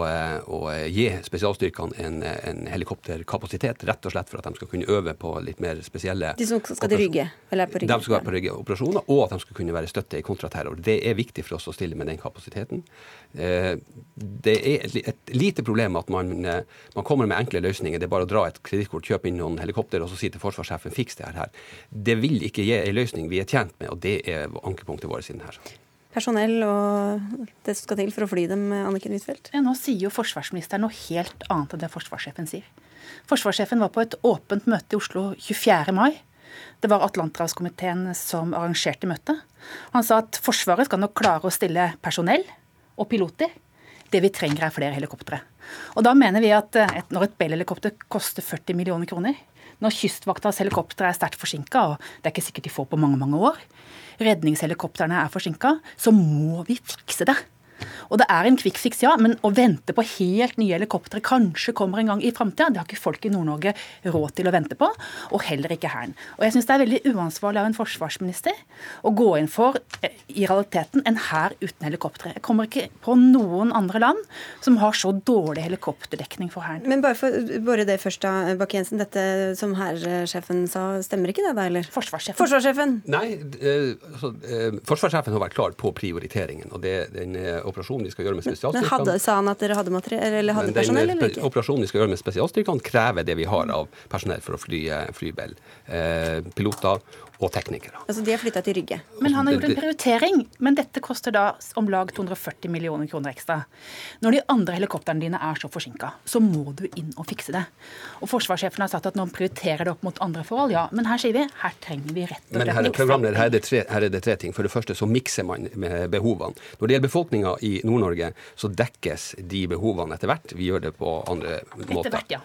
å gi spesialstyrkene en, en, helikopterkapasitet, rett og slett for at de skal kunne øve på litt mer spesielle De som skal til Rygge? Eller på Rygge? De skal være på Rygge operasjoner, og at de skal kunne være støtte i kontraterror. Det er viktig for oss å stille med den kapasiteten. Eh, det er et lite problem at man, eh, man kommer med enkle løsninger. Det er bare å dra et kredittkort, kjøpe inn noen helikopter, og så si til forsvarssjefen fiks det her. Det vil ikke gi en løsning vi er tjent med, og det er ankepunktet vårt i denne personell og det som skal til for å fly dem, Anniken Huitfeldt? Ja, nå sier jo forsvarsministeren noe helt annet enn det forsvarssjefen sier. Forsvarssjefen var på et åpent møte i Oslo 24. mai. Det var Atlanterhavskomiteen som arrangerte møtet. Han sa at Forsvaret skal nok klare å stille personell og piloter. Det vi trenger, er flere helikoptre. Og da mener vi at et, når et Bell-helikopter koster 40 millioner kroner, når Kystvaktas helikoptre er sterkt forsinka, og det er ikke sikkert de får på mange, mange år, redningshelikoptrene er forsinka, så må vi fikse det. Og det er en quick fix, ja, men å vente på helt nye helikoptre kanskje kommer en gang i framtida, det har ikke folk i Nord-Norge råd til å vente på, og heller ikke Hæren. Og jeg syns det er veldig uansvarlig av en forsvarsminister å gå inn for eh, i realiteten en hær uten helikoptre. Jeg kommer ikke på noen andre land som har så dårlig helikopterdekning for Hæren. Men bare for bare det først, da, Bakke-Jensen. Dette som hærsjefen sa, stemmer ikke det da, eller? Forsvarssjefen. Forsvarssjefen. Nei, eh, altså, eh, forsvarssjefen har vært klar på prioriteringen. og det, den operasjonen vi skal gjøre med spesialstyrkene Men hadde, Sa han at dere hadde, eller hadde personell, eller ikke? Operasjonen vi skal gjøre med spesialstyrkene, krever det vi har av personell for å fly, fly Bell. Eh, piloter og teknikere. Altså De har flytta til Rygge. Men han har gjort en prioritering. Men dette koster da om lag 240 millioner kroner ekstra. Når de andre helikoptrene dine er så forsinka, så må du inn og fikse det. Og forsvarssjefen har sagt at nå prioriterer det opp mot andre forhold, ja. Men her sier vi her trenger vi rett og slett Men her, programleder, her, er det tre, her er det tre ting. For det første så mikser man med behovene. Når det gjelder befolkninga i Nord-Norge, så dekkes de behovene etter hvert. Vi gjør det på andre måter. Etter hvert, ja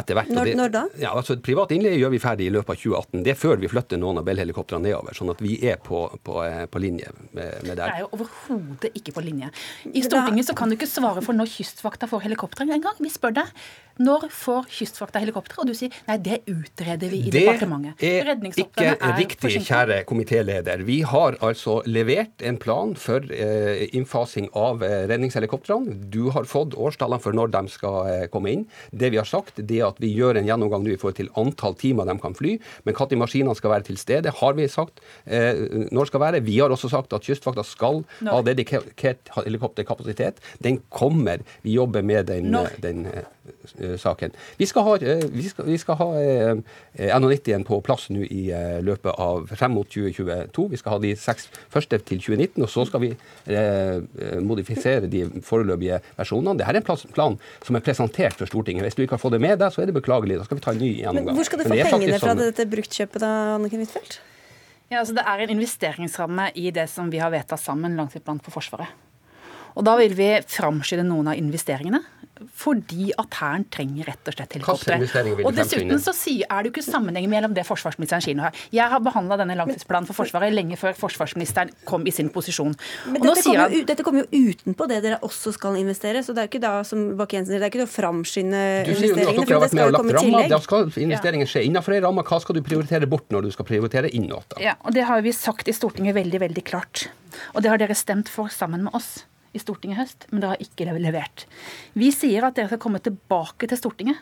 etter hvert. Når, det, når, da? Ja, altså Privat innleie gjør vi ferdig i løpet av 2018. Det er før vi flytter noen av Bell-helikoptrene nedover. Sånn at vi er på, på, eh, på linje med, med der. Det er jo overhodet ikke på linje. I Stortinget så kan du ikke svare for når Kystvakta får helikoptre engang. Vi spør deg når får Kystvakta helikopter? Og du sier nei, det utreder vi i det departementet. Det er ikke er riktig, kjære komitéleder. Vi har altså levert en plan for eh, innfasing av eh, redningshelikoptrene. Du har fått årstallene for når de skal eh, komme inn. Det vi har sagt, det er at vi gjør en gjennomgang nå i forhold til antall timer de kan fly. Men når maskinene skal være til stede, har vi sagt eh, når skal være. Vi har også sagt at Kystvakta skal når? ha dedikert helikopterkapasitet. Den kommer. Vi jobber med den, den saken. Vi skal ha, vi skal, vi skal ha NH90-en på plass nå i løpet av frem mot 2022. Vi skal ha de seks første til 2019, og så skal vi modifisere de foreløpige versjonene. Dette er en plan som er presentert for Stortinget. Hvis du ikke har fått det med deg, så er det beklagelig. Da skal vi ta en ny gjennomgang. Men hvor skal du få pengene fra sånn... dette bruktkjøpet da, Anniken Huitfeldt? Ja, altså Det er en investeringsramme i det som vi har vedtatt sammen, langtidsplanen for Forsvaret. Og Da vil vi framskynde noen av investeringene fordi at Hæren trenger rett og slett helikoptre. Og dessuten så er det jo ikke sammenheng mellom det forsvarsministeren sier nå her. Jeg har behandla denne langtidsplanen for Forsvaret lenge før forsvarsministeren kom i sin posisjon. Men dette kommer, han, jo, dette kommer, jo, utenpå det dere også skal investere, så det er jo ikke da som Bakke-Jensen det er ikke å framskynde investeringene. Du sier for har skal med komme lagt tillegg. Da skal investeringen skje innenfor ei ramme. Hva skal du prioritere bort når du skal prioritere innåt? Ja, og det har vi sagt i Stortinget veldig, veldig klart. Og det har dere stemt for sammen med oss i Stortinget i høst, men dere har ikke levert. Vi sier at dere skal komme tilbake til Stortinget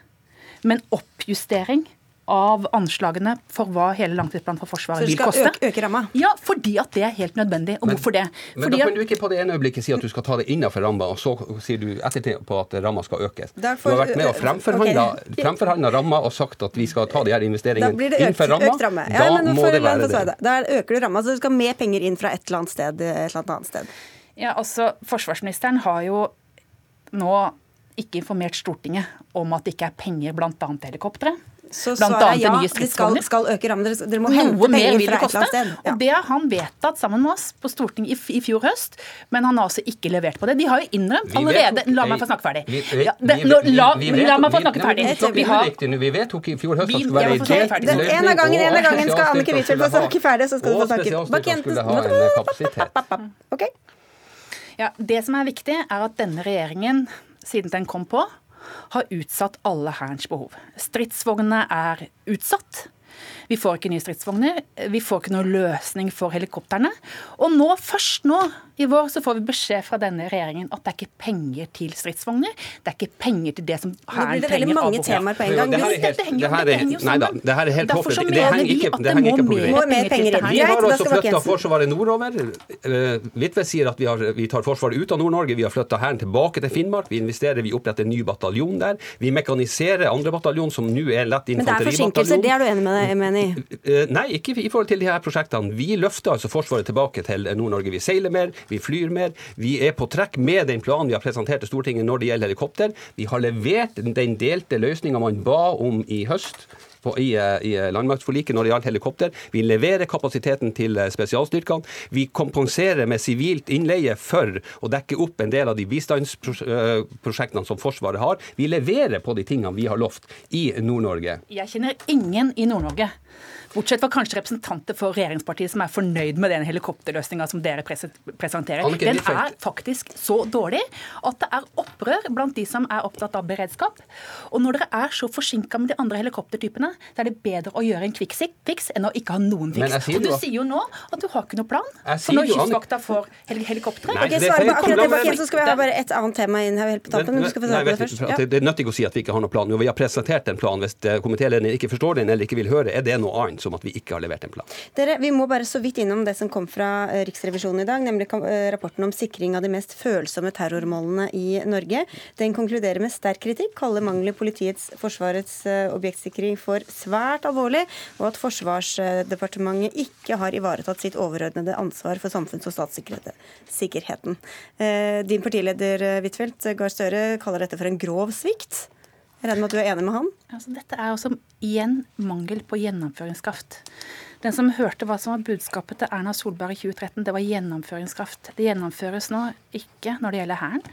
med en oppjustering av anslagene for hva hele langtidsplanen for Forsvaret vil koste. Så du skal øke, øke ramma? Ja, fordi at det er helt nødvendig. Og men, hvorfor det? Men fordi da kan du ikke på det ene øyeblikket si at du skal ta det innenfor ramma, og så sier du etterpå at ramma skal økes. Derfor, du har vært med og fremforhandla okay. ramma og sagt at vi skal ta de her investeringene innenfor ramma. Økt ramme. Ja, da må det være det. Da øker du ramma, så du skal ha mer penger inn fra et eller annet sted. Et eller annet sted. Ja, altså, Forsvarsministeren har jo nå ikke informert Stortinget om at det ikke er penger bl.a. til helikoptre. Så svaret er ja, de skal, skal øke rammen. Dere, dere må hente penger fra et eller annet sted. Ja. Og Det har han vedtatt sammen med oss på Stortinget i, i, fjor høst, men han har altså ikke levert på det. De har jo innrømt allerede La meg få snakke ferdig. Ja, det, la, la, meg få snakke ferdig. Vi, har, vi vedtok i fjor høst at det skulle være en delt løsning. En av gangen, en av gangen skal Annike Huitfeldt få snakke ferdig, så skal du få snakke. Ok. Ja, Det som er viktig, er at denne regjeringen, siden den kom på, har utsatt alle Hærens behov. Stridsvognene er utsatt. Vi får ikke nye stridsvogner. Vi får ikke noe løsning for helikoptrene. Og nå, først nå i vår, så får vi beskjed fra denne regjeringen at det er ikke penger til stridsvogner. Det er ikke penger til det som Hæren trenger. Det blir det veldig mange temaer på en gang. Det, henger, det, her er, nei da, det her er helt håpløst. Det henger ikke, det henger ikke på greip. Vi har også flytta Forsvaret nordover. Vidtvedt eh, sier at vi, har, vi, tar Forsvaret ut av Nord-Norge. Vi har flytta Hæren tilbake til Finnmark. Vi investerer, vi oppretter en ny bataljon der. Vi mekaniserer andre bataljon, som nå er lett infanteribataljon. Men det er forsinkelser, det er du enig med, med i? nei, ikke i forhold til de her prosjektene. Vi løfter altså Forsvaret tilbake til Nord-Norge. Vi seiler mer, vi flyr mer. Vi er på trekk med den planen vi har presentert til Stortinget når det gjelder helikopter. Vi har levert den delte løsninga man ba om i høst på, i, i landmaktforliket når det gjaldt helikopter. Vi leverer kapasiteten til eh, spesialstyrkene. Vi kompenserer med sivilt innleie for å dekke opp en del av de bistandsprosjektene som Forsvaret har. Vi leverer på de tingene vi har lovt i Nord-Norge. Jeg kjenner ingen i Nord-Norge Bortsett fra kanskje representanter for regjeringspartiet som er fornøyd med den helikopterløsninga som dere presenterer. Den er faktisk så dårlig at det er opprør blant de som er opptatt av beredskap. Og når dere er så forsinka med de andre helikoptertypene, så er det bedre å gjøre en kvikkfiks enn å ikke ha noen fiks. Og du sier jo nå at du har ikke noe plan for når Kystvakta får helikoptre. Nei, okay, svare på akkurat det, Bakken, så skal vi ha bare et annet tema inn her helt på tappen. Du skal få svare på det først. Ja. Det er nødt til å si at vi ikke har noen plan. Jo, Vi har presentert en plan. Hvis komitélederen ikke forstår den eller ikke vil høre, er det noe annet som at vi ikke har levert en plan. Dere, Vi må bare så vidt innom det som kom fra eh, Riksrevisjonen i dag, nemlig eh, rapporten om sikring av de mest følsomme terrormålene i Norge. Den konkluderer med sterk kritikk, kaller mangler politiets Forsvarets eh, objektsikring for svært alvorlig, og at Forsvarsdepartementet ikke har ivaretatt sitt overordnede ansvar for samfunns- og statssikkerheten. Din partileder Huitfeldt Gahr Støre kaller dette for en grov svikt. Jeg regner med at du er enig med han? Altså, dette er også igjen mangel på gjennomføringskraft. Den som hørte hva som var budskapet til Erna Solberg i 2013, det var gjennomføringskraft. Det gjennomføres nå ikke når det gjelder Hæren,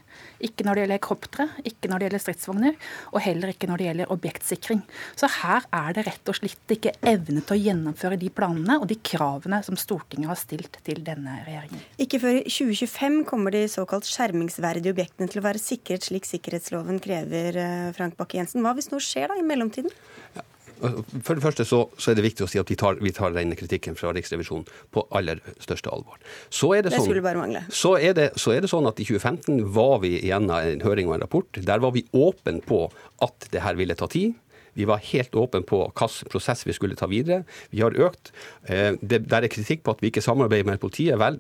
ikke når det gjelder helikoptre, ikke når det gjelder stridsvogner, og heller ikke når det gjelder objektsikring. Så her er det rett og slett ikke evne til å gjennomføre de planene og de kravene som Stortinget har stilt til denne regjeringen. Ikke før i 2025 kommer de såkalt skjermingsverdige objektene til å være sikret slik sikkerhetsloven krever, eh, Frank Bakke-Jensen. Hva hvis noe skjer da i mellomtiden? Ja. For det første så, så, er det viktig å si at vi tar, vi tar denne kritikken fra Riksrevisjonen på aller største alvor. Så er det, sånn, det bare mangle. Så er det, så er det sånn at i 2015 var vi igjennom en høring og en rapport. Der var vi åpne på at det her ville ta tid. Vi var helt åpne på hvilken prosess vi skulle ta videre. Vi har økt. Eh, det, der er kritikk på at vi ikke samarbeider med politiet. Vel,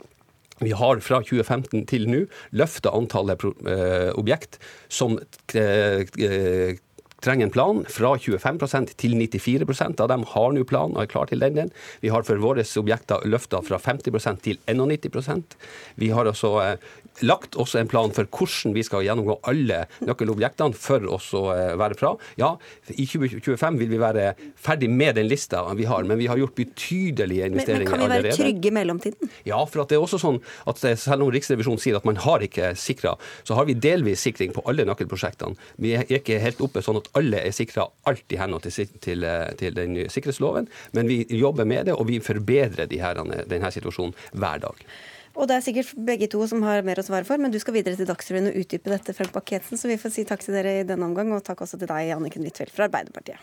vi har fra 2015 til nå løfta antallet eh, objekt som eh, trenger en plan fra 25% til 94% av dem har nå plan og er klar til den. Vi har for våre objekter løfta fra 50% til 91% Vi har også eh, lagt også en plan for hvordan vi skal gjennomgå alle nøkkelobjektene for å eh, være fra. Ja, i 2025 vil vi være ferdig med den lista vi har, men vi har gjort betydelige investeringer allerede. Men, men kan vi være trygge i mellomtiden? Ja, for det er også sånn at selv om Riksrevisjonen sier at man har ikke sikra, så har vi delvis sikring på alle nøkkelprosjektene. Vi er ikke helt oppe sånn at alle er sikra alt i henhold til, til, til, den nye sikkerhetsloven, men vi jobber med det, og vi forbedrer de her, denne situasjonen hver dag. Og det er sikkert begge to som har mer å svare for, men du skal videre til Dagsrevyen og utdype dette, Frank Bakke-Jensen, så vi får si takk til dere i denne omgang, og takk også til deg, Anniken Huitfeldt fra Arbeiderpartiet.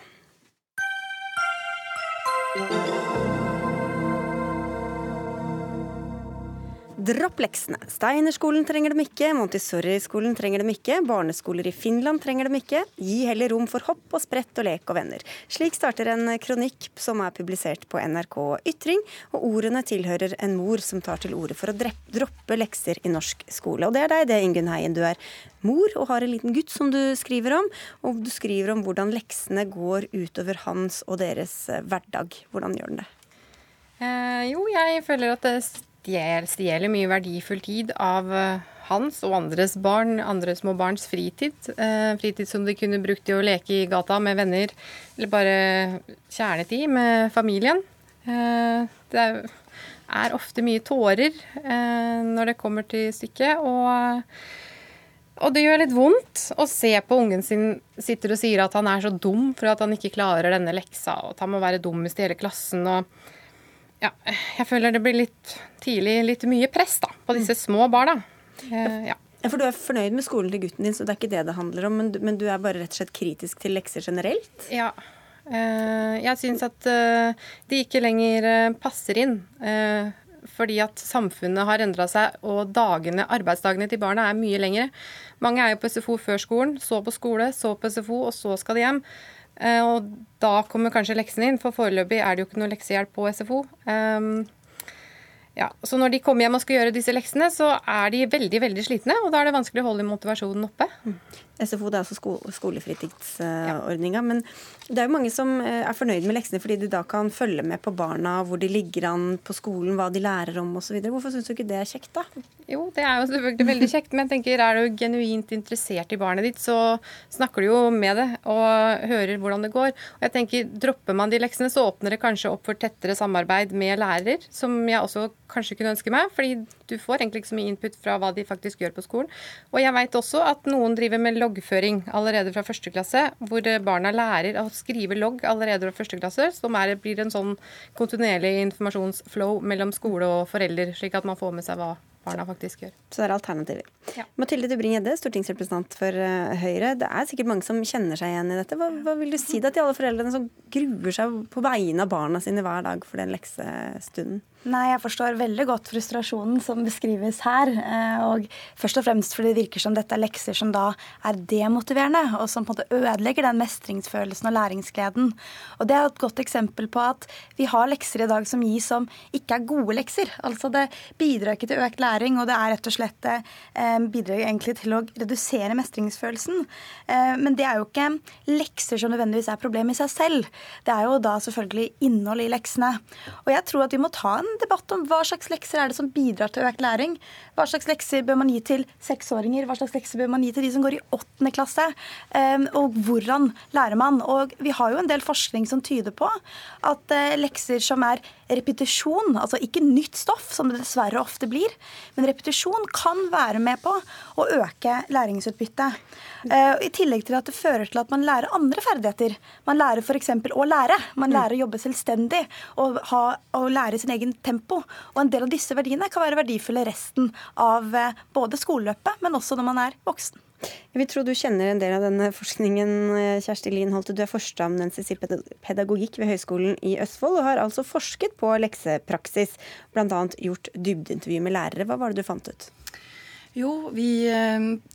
Dropp leksene. Steinerskolen trenger dem ikke, Montessori-skolen trenger dem ikke, barneskoler i Finland trenger dem ikke. Gi heller rom for hopp og sprett og lek og venner. Slik starter en kronikk som er publisert på NRK Ytring, og ordene tilhører en mor som tar til orde for å droppe lekser i norsk skole. Og det er deg det, Ingunn Heien. Du er mor og har en liten gutt som du skriver om, og du skriver om hvordan leksene går utover hans og deres eh, hverdag. Hvordan gjør den det? Eh, jo, jeg føler at det stjeler mye verdifull tid av eh, hans og andres barn, andre små barns fritid. Eh, fritid som de kunne brukt til å leke i gata med venner, eller bare kjernetid med familien. Eh, det er ofte mye tårer når det kommer til stykket. og og det gjør litt vondt å se på ungen sin sitter og sier at han er så dum for at han ikke klarer denne leksa, og at han må være dummest i hele klassen. og ja, jeg føler det blir litt tidlig litt mye press da, på disse små barna. Eh, ja. For du er fornøyd med skolen til gutten din, så det er ikke det det handler om. Men du, men du er bare rett og slett kritisk til lekser generelt? Ja. Eh, jeg syns at eh, de ikke lenger eh, passer inn. Eh, fordi at samfunnet har endra seg, og dagene, arbeidsdagene til barna er mye lengre. Mange er jo på SFO før skolen, så på skole, så på SFO, og så skal de hjem. Eh, og da kommer kanskje leksene inn, for foreløpig er det jo ikke noe leksehjelp på SFO. Um, ja, så når de kommer hjem og skal gjøre disse leksene, så er de veldig veldig slitne, og da er det vanskelig å holde motivasjonen oppe. SFO det er altså sko skolefritidsordninga. Ja. Men det er jo mange som eh, er fornøyd med leksene fordi du da kan følge med på barna, hvor de ligger an på skolen, hva de lærer om osv. Hvorfor syns du ikke det er kjekt, da? Jo, det er jo selvfølgelig veldig kjekt, men jeg tenker er du genuint interessert i barnet ditt, så snakker du jo med det og hører hvordan det går. Og jeg tenker Dropper man de leksene, så åpner det kanskje opp for tettere samarbeid med lærer, som jeg også kanskje kunne ønske meg. fordi du får egentlig ikke så mye input fra hva de faktisk gjør på skolen. Og jeg veit også at noen driver med loggføring allerede fra første klasse, hvor barna lærer å skrive logg allerede fra første klasse, som er, blir en sånn kontinuerlig informasjonsflow mellom skole og forelder, slik at man får med seg hva barna faktisk gjør. Så det er alternativer. Ja. Mathilde Dubring-Gjedde, stortingsrepresentant for uh, Høyre. Det er sikkert mange som kjenner seg igjen i dette. Hva, hva vil du si da til alle foreldrene som gruer seg på vegne av barna sine hver dag for den leksestunden? Nei, jeg forstår veldig godt frustrasjonen som beskrives her. Eh, og først og fremst fordi det virker som dette er lekser som da er demotiverende, og som på en måte ødelegger den mestringsfølelsen og læringsgleden. Og det er et godt eksempel på at vi har lekser i dag som gis som ikke er gode lekser. Altså det bidrar ikke til økt læring, og det er rett og slett det bidrar egentlig til å redusere mestringsfølelsen. Eh, men det er jo ikke lekser som nødvendigvis er problemet i seg selv. Det er jo da selvfølgelig innhold i leksene. Og jeg tror at vi må ta en debatt om hva slags lekser er det som bidrar til økt læring. Hva slags lekser bør man gi til seksåringer, hva slags lekser bør man gi til de som går i åttende klasse? Ehm, og hvordan lærer man? Og vi har jo en del forskning som tyder på at eh, lekser som er repetisjon, altså ikke nytt stoff, som det dessverre ofte blir, men repetisjon kan være med på å øke læringsutbyttet. Eh, I tillegg til at det fører til at man lærer andre ferdigheter. Man lærer f.eks. å lære. Man mm. lærer å jobbe selvstendig og, ha, og lære sin egen tempo. Og en del av disse verdiene kan være verdifulle resten av eh, både skoleløpet, men også når man er voksen. Jeg vil tro du kjenner en del av denne forskningen, eh, Kjersti Lien Holte. Du er førsteamanuensis i pedagogikk ved Høgskolen i Østfold og har altså forsket på leksepraksis, bl.a. gjort dybdeintervju med lærere. Hva var det du fant ut? Jo, vi,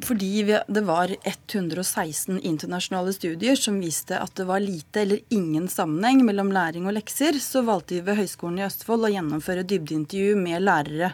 fordi fordi det var 116 internasjonale studier som viste at det var lite eller ingen sammenheng mellom læring og lekser, så valgte vi ved Høgskolen i Østfold å gjennomføre dybdeintervju med lærere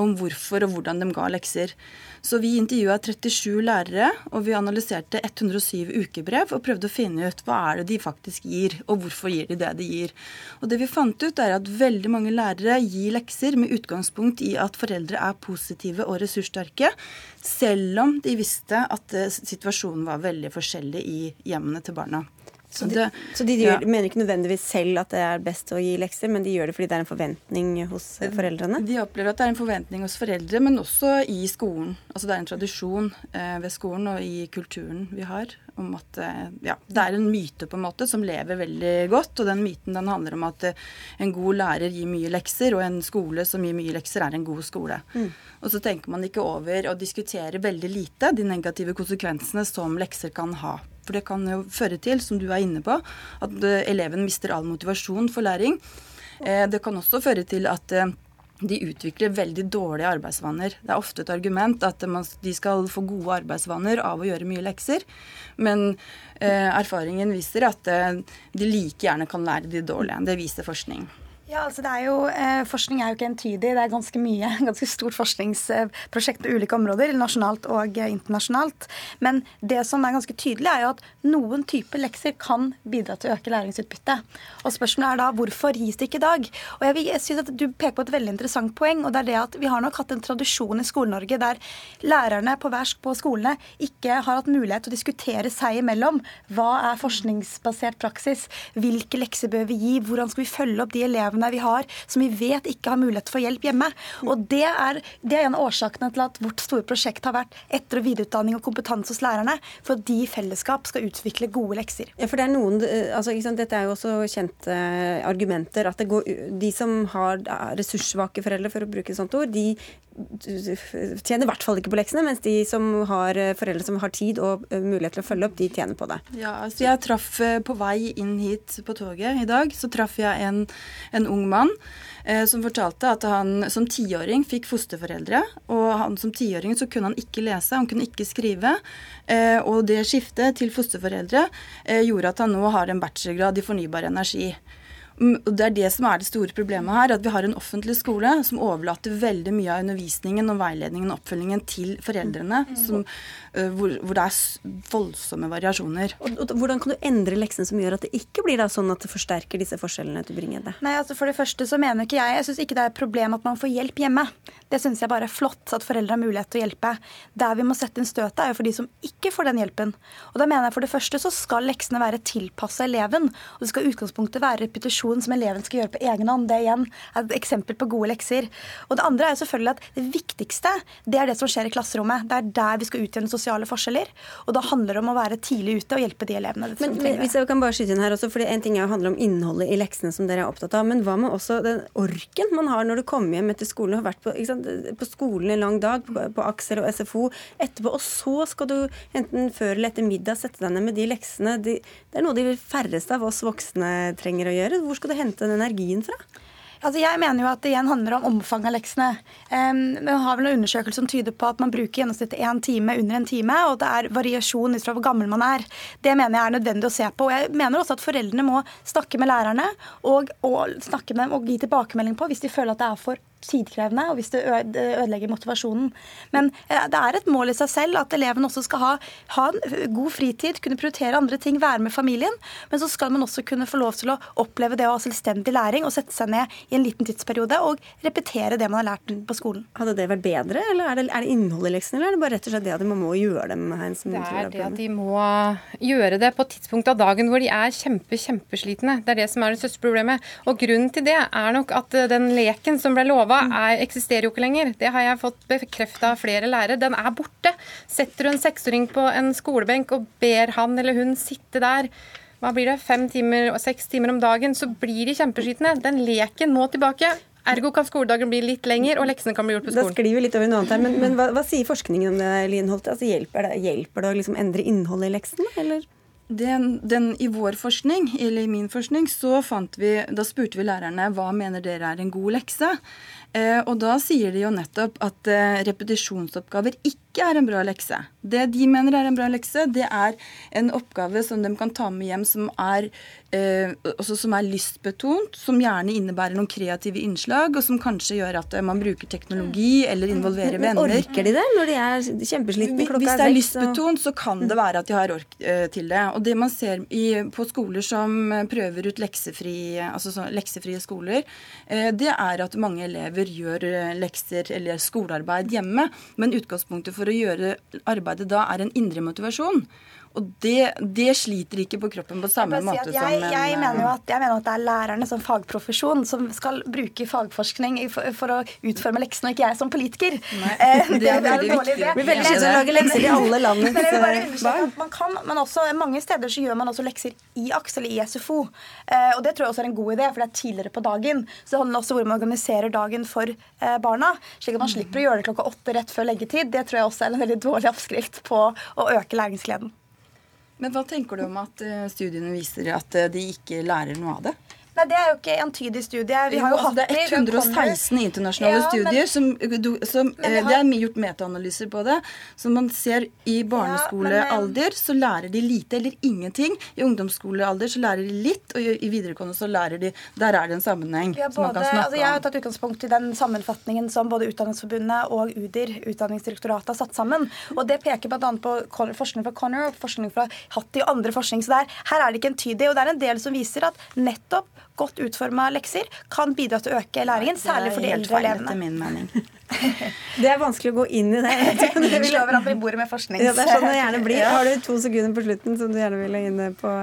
om hvorfor og hvordan de ga lekser. Så vi intervjua 37 lærere, og vi analyserte 107 ukebrev og prøvde å finne ut hva er det de faktisk gir, og hvorfor gir de det de gir. Og det vi fant ut, er at veldig mange lærere gir lekser med utgangspunkt i at foreldre er positive og ressurssterke, selv om de visste at eh, situasjonen var veldig forskjellig i hjemmene til barna. Så de, så de, de gjør, mener ikke nødvendigvis selv at det er best å gi lekser, men de gjør det fordi det er en forventning hos foreldrene? De opplever at det er en forventning hos foreldre, men også i skolen. Altså Det er en tradisjon eh, ved skolen og i kulturen vi har om at eh, ja, det er en myte på en måte som lever veldig godt. Og den myten den handler om at eh, en god lærer gir mye lekser, og en skole som gir mye lekser, er en god skole. Mm. Og så tenker man ikke over å diskutere veldig lite de negative konsekvensene som lekser kan ha for det kan jo føre til, som du er inne på, at eh, eleven mister all motivasjon for læring. Eh, det kan også føre til at eh, de utvikler veldig dårlige arbeidsvaner. Det er ofte et argument at de skal få gode arbeidsvaner av å gjøre mye lekser. Men erfaringen viser at de like gjerne kan lære de dårlige. Det viser forskning. Ja, altså det er jo, eh, Forskning er jo ikke entydig. Det er ganske mye, ganske stort forskningsprosjekt på ulike områder, nasjonalt og eh, internasjonalt. Men det som er ganske tydelig, er jo at noen typer lekser kan bidra til å øke læringsutbyttet. Og Spørsmålet er da hvorfor gis det ikke i dag? Og jeg, jeg synes at Du peker på et veldig interessant poeng. og det er det at Vi har nok hatt en tradisjon i Skole-Norge der lærerne på hver på skolene ikke har hatt mulighet til å diskutere seg imellom. Hva er forskningsbasert praksis? Hvilke lekser bør vi gi? Hvordan skal vi følge opp de elevene elevene vi har som vi vet ikke har mulighet for hjelp hjemme. Og Det er, det er en av årsakene til at vårt store prosjekt har vært etter- og videreutdanning og kompetanse hos lærerne, for at de i fellesskap skal utvikle gode lekser. Ja, for det er noen, altså, sant, Dette er jo også kjente argumenter. at går, De som har ressurssvake foreldre, for å bruke et sånt ord, de tjener i hvert fall ikke på leksene, mens de som har foreldre som har tid og eh, mulighet til å følge opp, de tjener på det. Ja, altså Jeg traff eh, på vei inn hit på toget i dag, så traff jeg en, en ung mann eh, som fortalte at han som tiåring fikk fosterforeldre. Og han som tiåring så kunne han ikke lese, han kunne ikke skrive. Eh, og det skiftet til fosterforeldre eh, gjorde at han nå har en bachelorgrad i fornybar energi. Og Det er det som er det store problemet her. At vi har en offentlig skole som overlater veldig mye av undervisningen og veiledningen og oppfølgingen til foreldrene. Mm. Som, hvor, hvor, det er voldsomme variasjoner. Og, og, Hvordan kan du endre leksene som gjør at det ikke blir da sånn at det forsterker disse forskjellene til Bringede? Nei, altså For det første så mener ikke jeg Jeg syns ikke det er et problem at man får hjelp hjemme. Det syns jeg bare er flott at foreldre har mulighet til å hjelpe. Der vi må sette inn støtet, er jo for de som ikke får den hjelpen. Og da mener jeg for det første så skal leksene være tilpassa eleven. Og det skal utgangspunktet være repetisjon lektion som eleven skal gjøre på egen hånd. Det igjen er et eksempel på gode lekser. Og det andre er jo selvfølgelig at det viktigste det er det som skjer i klasserommet. Det er der vi skal utjevne sosiale forskjeller. Og da handler det om å være tidlig ute og hjelpe de elevene som men, det. Hvis jeg kan bare skyte inn her også, fordi En ting er å handle om innholdet i leksene som dere er opptatt av, men hva med også den orken man har når du kommer hjem etter skolen og har vært på, på skolen en lang dag, på, på Aksel og SFO etterpå, og så skal du enten før eller etter middag sette deg ned med de leksene. De, det er noe de færreste av oss voksne trenger å gjøre. Hvor skal du hente den energien fra? Altså jeg mener jo at det igjen handler om omfanget av leksene. Um, har vel en undersøkelse som tyder på at man bruker gjennomsnittet én time under en time, og det er variasjon ut fra hvor gammel man er. Det mener jeg er nødvendig å se på. Og jeg mener også at foreldrene må snakke med lærerne og, og snakke med dem og gi tilbakemelding på hvis de føler at det er for tidkrevende, og hvis det ødelegger motivasjonen. Men eh, det er et mål i seg selv at eleven også skal ha, ha en god fritid, kunne prioritere andre ting, være med familien. Men så skal man også kunne få lov til å oppleve det å ha selvstendig læring og sette seg ned i en liten tidsperiode og repetere det man har lært på skolen. Hadde det vært bedre, eller er det, er det innholdet i leksene, eller er det bare rett og slett det at de må gjøre dem? Her, det er det at de må gjøre det på et tidspunkt av dagen hvor de er kjempe, kjempeslitne. Det er det som er det største problemet. Og grunnen til det er nok at den leken som ble lova lova er, eksisterer jo ikke lenger. Det har jeg fått bekrefta av flere lærere. Den er borte. Setter du en seksåring på en skolebenk og ber han eller hun sitte der hva blir det, fem timer og seks timer om dagen, så blir de kjempeskitne. Den leken må tilbake. Ergo kan skoledagen bli litt lenger, og leksene kan bli gjort på skolen. Da sklir vi litt over noe annet her, Men, men hva, hva, sier forskningen om det, Lienholt? Altså, hjelper, det, hjelper det å liksom endre innholdet i leksen, eller? Den, den, I vår forskning, eller i min forskning, så fant vi, da spurte vi lærerne hva mener dere er en god lekse. Eh, og da sier de jo nettopp at eh, repetisjonsoppgaver ikke er en bra lekse. Det de mener er en bra lekse, det er en oppgave som de kan ta med hjem som er, eh, som er lystbetont, som gjerne innebærer noen kreative innslag, og som kanskje gjør at man bruker teknologi eller involverer venner. Men. Orker de det når de er kjempeslitne klokka Hvis det er lystbetont, så kan det være at de har ork eh, til det. Og det man ser i, på skoler som eh, prøver ut leksefri, altså så, leksefrie skoler, eh, det er at mange elever gjør eh, lekser eller skolearbeid hjemme. Men utgangspunktet for å gjøre arbeidet da er en indre motivasjon. Og det, det sliter ikke på kroppen på samme Jeg, måte si jeg, som en, jeg, mener eh, at, jeg mener at det er lærerne som fagprofesjon som skal bruke fagforskning for, for å utforme leksene, og ikke jeg som politiker. Eh, det er veldig viktig. Det blir veldig kjedelig å lage lekser i alle landets, eh, barn. Man kan, men også, mange steder så gjør man også lekser i AKS eller i SFO. Eh, og Det tror jeg også er en god idé, for det er tidligere på dagen. Så det handler også om hvordan man organiserer dagen for eh, barna. Slik at man slipper å gjøre det klokka åtte rett før leggetid. Det tror jeg også er en veldig dårlig oppskrift på å øke læringsgleden. Men hva tenker du om at eh, studiene viser at eh, de ikke lærer noe av det? Nei, Det er jo ikke entydig studie. Vi har jo Jo, altså, hatt det er vi har 116 internasjonale Ja, studier som, som eh, har- Det er gjort metaanalyser på det. Så man ser i barneskolealder så lærer de lite eller ingenting. I ungdomsskolealder så lærer de litt, og i videregående så lærer de Der er det en sammenheng Ja, både, som man kan snakke altså jeg har tatt utgangspunkt i den sammenfatningen som både Utdanningsforbundet og UDIR, Utdanningsdirektoratet, har satt sammen. Og Det peker bl.a. på forskning fra Connor og forskning fra Hattie og andre forskning. Så der, her er det ikke entydig. Og det er en del som viser at nettopp godt utforma lekser kan bidra til å øke læringen, særlig for de helt eldre feil, elevene. etter min mening. Det er vanskelig å gå inn i det. Vi slår hverandre i bordet med forskning. Ja, det er sånn det gjerne blir. Har du to sekunder på slutten som du gjerne ville inne på?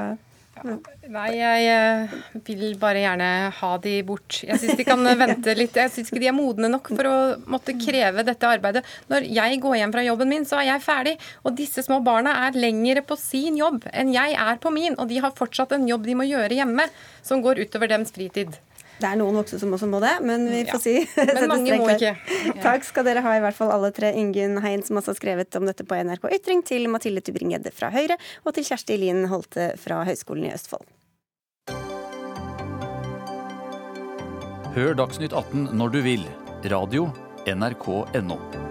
Nei, jeg eh, vil bare gjerne ha de bort. Jeg syns de kan vente litt. Jeg syns ikke de er modne nok for å måtte kreve dette arbeidet. Når jeg går hjem fra jobben min, så er jeg ferdig. Og disse små barna er lengre på sin jobb enn jeg er på min. Og de har fortsatt en jobb de må gjøre hjemme, som går utover deres fritid. Det er noen voksne som også må det, men vi får si. Men mange må ikke. Takk skal dere ha, i hvert fall alle tre. Ingunn Hein, som også har skrevet om dette på NRK Ytring, til Mathilde Tybring-Gjedde fra Høyre, og til Kjersti Lien Holte fra Høgskolen i Østfold. Hør Dagsnytt 18 når du vil. Radio NRK.no.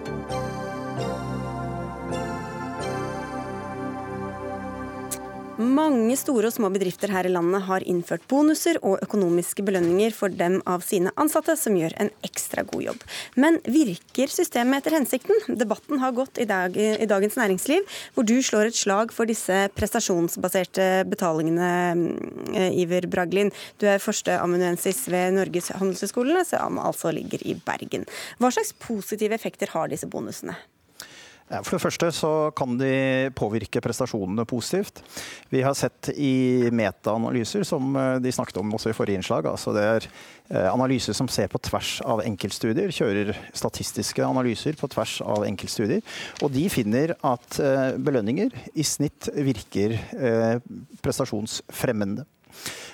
Mange store og små bedrifter her i landet har innført bonuser og økonomiske belønninger for dem av sine ansatte, som gjør en ekstra god jobb. Men virker systemet etter hensikten? Debatten har gått i, dag, i Dagens Næringsliv, hvor du slår et slag for disse prestasjonsbaserte betalingene, eh, Iver Braglin. Du er førsteamanuensis ved Norges handelshøyskole, som altså ligger i Bergen. Hva slags positive effekter har disse bonusene? For det første så kan de påvirke prestasjonene positivt. Vi har sett i metaanalyser, som eh, de snakket om også i forrige innslag, altså det er eh, analyser som ser på tvers av enkeltstudier, kjører statistiske analyser på tvers av enkeltstudier. Og de finner at eh, belønninger i snitt virker prestasjonsfremmende.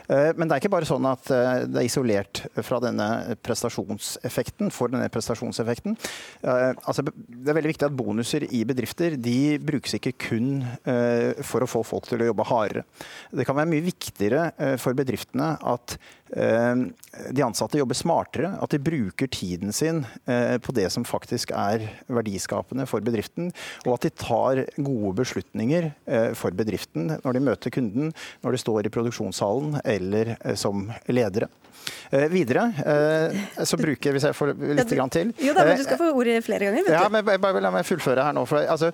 Eh, Men det er ikke bare sånn at eh, det er isolert fra denne prestasjonseffekten. for denne prestasjonseffekten. Eh, Altså, det er veldig viktig at bonuser i bedrifter de brukes ikke kun for å få folk til å jobbe hardere. Det kan være mye viktigere for bedriftene at de ansatte jobber smartere, at de bruker tiden sin eh, på det som faktisk er verdiskapende for bedriften, og at de tar gode beslutninger eh, for bedriften når de møter kunden, når de står i produksjonssalen eller eh, som ledere. Eh, Videre eh, så bruker Hvis jeg får litt grann til. Jo da, men du eh, skal få ordet flere ganger. ja, du. men bare- La meg fullføre her nå. For, altså,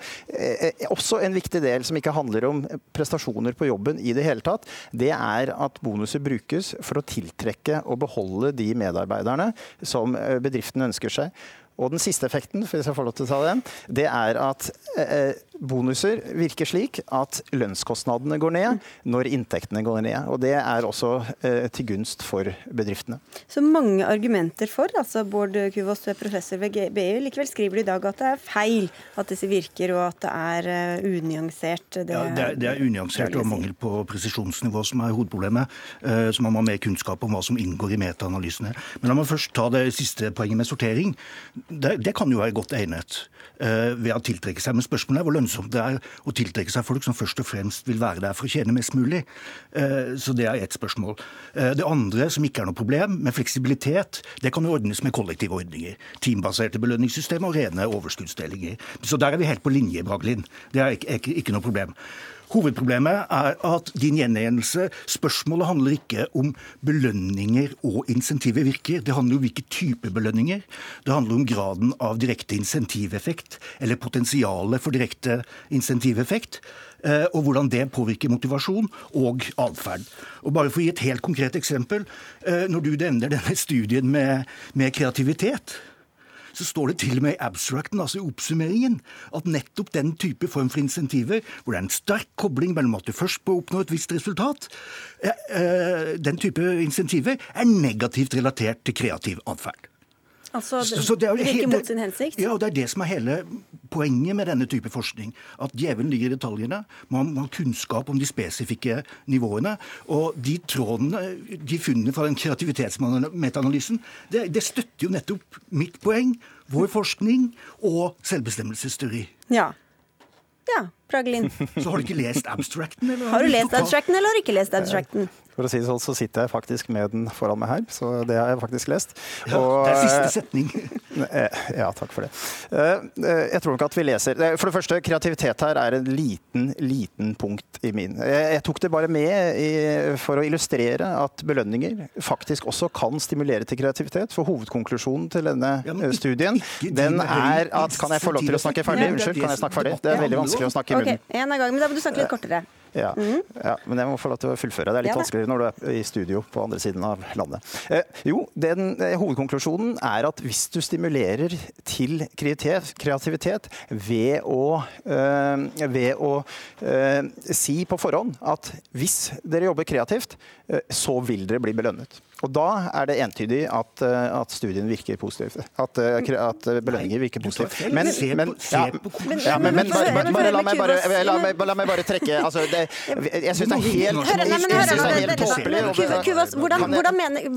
også en viktig del som ikke handler om prestasjoner på jobben i det hele tatt, det er at bonuser brukes for å tiltrekke og beholde de medarbeiderne som bedriften ønsker seg. Og den siste effekten, hvis jeg får lov til å ta den, det er at eh, bonuser virker slik at lønnskostnadene går ned når inntektene går ned. Og det er også eh, til gunst for bedriftene. Så mange argumenter for. altså Bård Kuvås, du er professor ved GBU. Likevel skriver du i dag at det er feil at disse virker, og at det er eh, unyansert. Det, Ja, det, er, det er unyansert og mangel på presisjonsnivå som er hovedproblemet. eh, Så man må ha mer kunnskap om hva som inngår i metaanalysene. Men la meg først ta det siste poenget med sortering. Det, det, kan jo være godt egnet uh, ved å tiltrekke seg. Men spørsmålet er hvor lønnsomt det er å tiltrekke seg folk som først og fremst vil være der for å tjene mest mulig. Uh, så det er ett spørsmål. Uh, det andre, som ikke er noe problem, med fleksibilitet, det kan jo ordnes med kollektive ordninger. Teambaserte belønningssystemer og rene overskuddsdelinger. Så der er vi helt på linje, Bragelin. Det er ikke, ikke, ikke noe problem. Hovedproblemet er at din gjengjeldelse Spørsmålet handler ikke om belønninger og insentiver virker. Det handler om hvilke type belønninger. Det handler om graden av direkte insentiveffekt, eller potensialet for direkte insentiveffekt. Eh, og hvordan det påvirker motivasjon og atferd. Og bare for å gi et helt konkret eksempel. Eh, når du nevner denne studien med, med kreativitet, så står det til og med i abstracten, altså i oppsummeringen, at nettopp den type form for insentiver, hvor det er en sterk kobling mellom at du først bør oppnå et visst resultat, eh, eh, den type insentiver er negativt relatert til kreativ atferd. Altså, det, så, det virker mot sin hensikt? Ja, og det er det som er hele poenget med denne type forskning. At djevelen ligger i detaljene. Man må ha kunnskap om de spesifikke nivåene. Og de trådene, de funnene fra den kreativitetsmetaanalysen, det, det støtter jo nettopp mitt poeng, vår forskning og selvbestemmelsesteori. Ja. Ja, Pragelin. Så har du ikke lest abstracten? Eller? Har du lest abstracten, eller har du ikke lest abstracten? For å si det sånn, så sitter jeg faktisk med den foran meg her, så det har jeg faktisk lest. Ja, og, det er siste eh, setning. Eh, ja, takk for det. Eh, jeg tror nok at vi leser For det første, kreativitet her er en liten, liten punkt i min. Jeg tok det bare med for å illustrere at belønninger faktisk også kan stimulere til kreativitet. For hovedkonklusjonen til denne ja, studien, den er at Kan jeg få lov til å snakke ferdig? Unnskyld, kan jeg snakke ferdig? Det er veldig vanskelig å snakke i munnen. Okay, en gang, men da må du snakke litt kortere. Ja. Mm. ja. men jeg må få lov til å fullføre. Det er litt ja, vanskeligere når du er i studio på andre siden av landet. Eh, jo, den, eh, Hovedkonklusjonen er at hvis du stimulerer til kreativitet ved å, eh, ved å eh, si på forhånd at hvis dere jobber kreativt, eh, så vil dere bli belønnet. Og Da er det entydig at, eh, at studien virker positivt. At, eh, at belønninger virker positivt. Men, men, ja, ja, men, men bare, bare, la, meg bare, la, meg, la meg bare trekke altså, det, Jeg syns det er helt, helt tåpelig Hvordan, mener,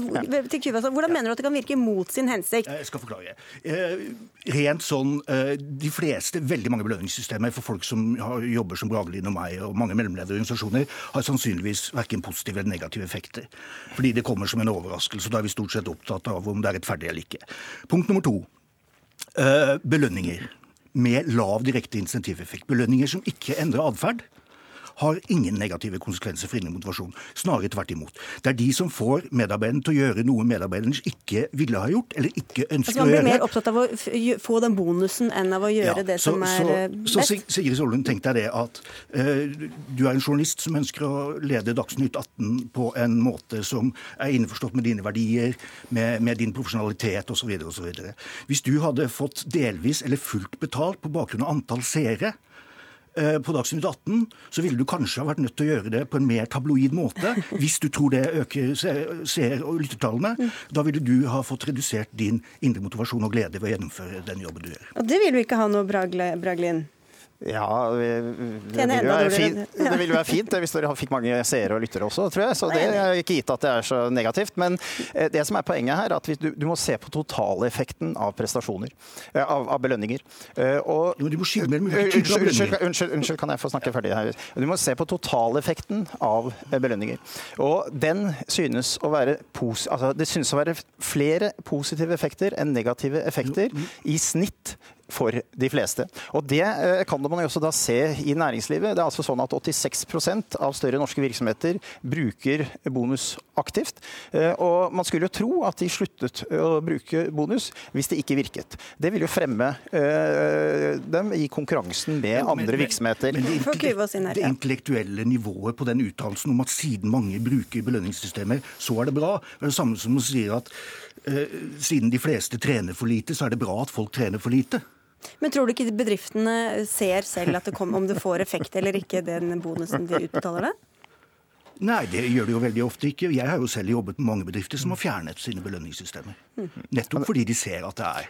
hvordan mener du at det kan virke mot sin hensikt? Jeg skal forklare. Eh, rent sånn De fleste, veldig mange belønningssystemer for folk som jobber som Bragelin og meg, og mange mellomlederorganisasjoner, har sannsynligvis verken positive eller negative effekter. Fordi det kommer som en overraskelse. Da er vi stort sett opptatt av om det er rettferdig eller ikke. Punkt nummer to. Eh, belønninger med lav direkte insentiveffekt. Belønninger som ikke endrer atferd har ingen negative konsekvenser for indre motivasjon. Snarere tvert imot. Det er de som får medarbeideren til å gjøre noe medarbeideren ikke ville ha gjort, eller ikke ønsker altså, å gjøre. Man blir mer opptatt av å få den bonusen enn av å gjøre ja, det så, som er så, eh, best? Så Sigrid Sollund, tenk deg det at uh, du er en journalist som ønsker å lede Dagsnytt 18 på en måte som er innforstått med dine verdier, med, med din profesjonalitet osv. Hvis du hadde fått delvis eller fullt betalt på bakgrunn av antall seere, på Dagsnytt 18, så ville du kanskje ha vært nødt til å gjøre det på en mer tabloid måte. Hvis du tror det øker seer- og lyttertallene. Mm. Da ville du ha fått redusert din indre motivasjon og glede ved å gjennomføre den jobben du gjør. Og det vil vi ikke ha noe, Braglin? Ja, det vil, jo være fint, det vil jo være fint hvis dere fikk mange seere og lyttere også, tror jeg. Så det er ikke gitt at det er så negativt. Men eh, det som er poenget her, er at du, du må se på totaleffekten av prestasjoner. Eh, av, av belønninger. Eh, og, jo, du må skille mellom unnskyld, unnskyld, kan jeg få snakke ferdig her? Du må se på totaleffekten av belønninger. Og den synes å være altså, Det synes å være flere positive effekter enn negative effekter i snitt for de fleste. Og Det eh, kan man jo også da se i næringslivet. Det er altså sånn at 86% av større norske virksomheter bruker bonus aktivt. Eh, og Man skulle jo tro at de sluttet å bruke bonus hvis det ikke virket. Det vil jo fremme eh, dem i konkurransen med andre virksomheter. Men, men det, det intellektuelle nivået på den uttalelsen om at siden mange bruker belønningssystemer, så er det bra. Det er det samme som å si at siden de fleste trener for lite, så er det bra at folk trener for lite. Men tror du ikke bedriftene ser selv det kom, om det får effekt eller ikke, den bonusen de utbetaler det? Nei, det gjør det jo veldig ofte ikke. Jeg har jo selv jobbet med mange bedrifter som har fjernet sine belønningssystemer. Nettopp fordi de ser at det er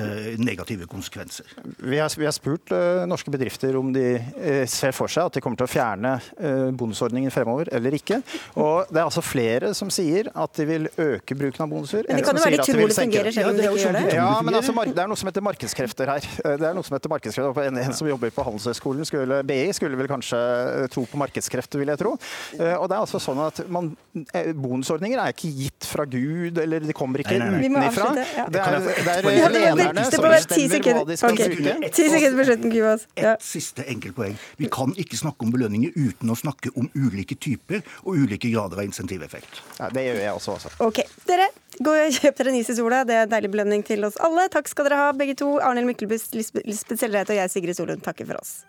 uh, negative konsekvenser. Vi har, vi har spurt uh, norske bedrifter om de uh, ser for seg at de kommer til å fjerne bonusordningen fremover eller ikke. Og det er altså flere som sier at de vil øke bruken av bonuser. Men det kan jo være de tror det fungerer selv om de ikke gjør det. Ja, men altså, det er noe som heter markedskrefter her. Det er noe som heter markedskrefter. En, en som jobber på Handelshøyskolen, skulle, BI, skulle vel kanskje tro på markedskrefter, vil jeg tro. Og det er altså sånn at man, eh, Bonusordninger er ikke gitt fra Gud, eller de kommer ikke utenfra. Ja. Det er, det er lederne som bestemmer hva de skal okay. bruke. Ti sekunder på slutten. Ja. Et siste enkelt poeng. Vi kan ikke snakke om belønninger uten å snakke om ulike typer og ulike grader av insentiveffekt. Ja, det gjør jeg også. altså. Ok, dere. Gå og Kjøp dere en is i sola. Det er en deilig belønning til oss alle. Takk skal dere ha, begge to. Arnhild Myklebust, Lisbeth Selreit og jeg, Sigrid Solund, takker for oss.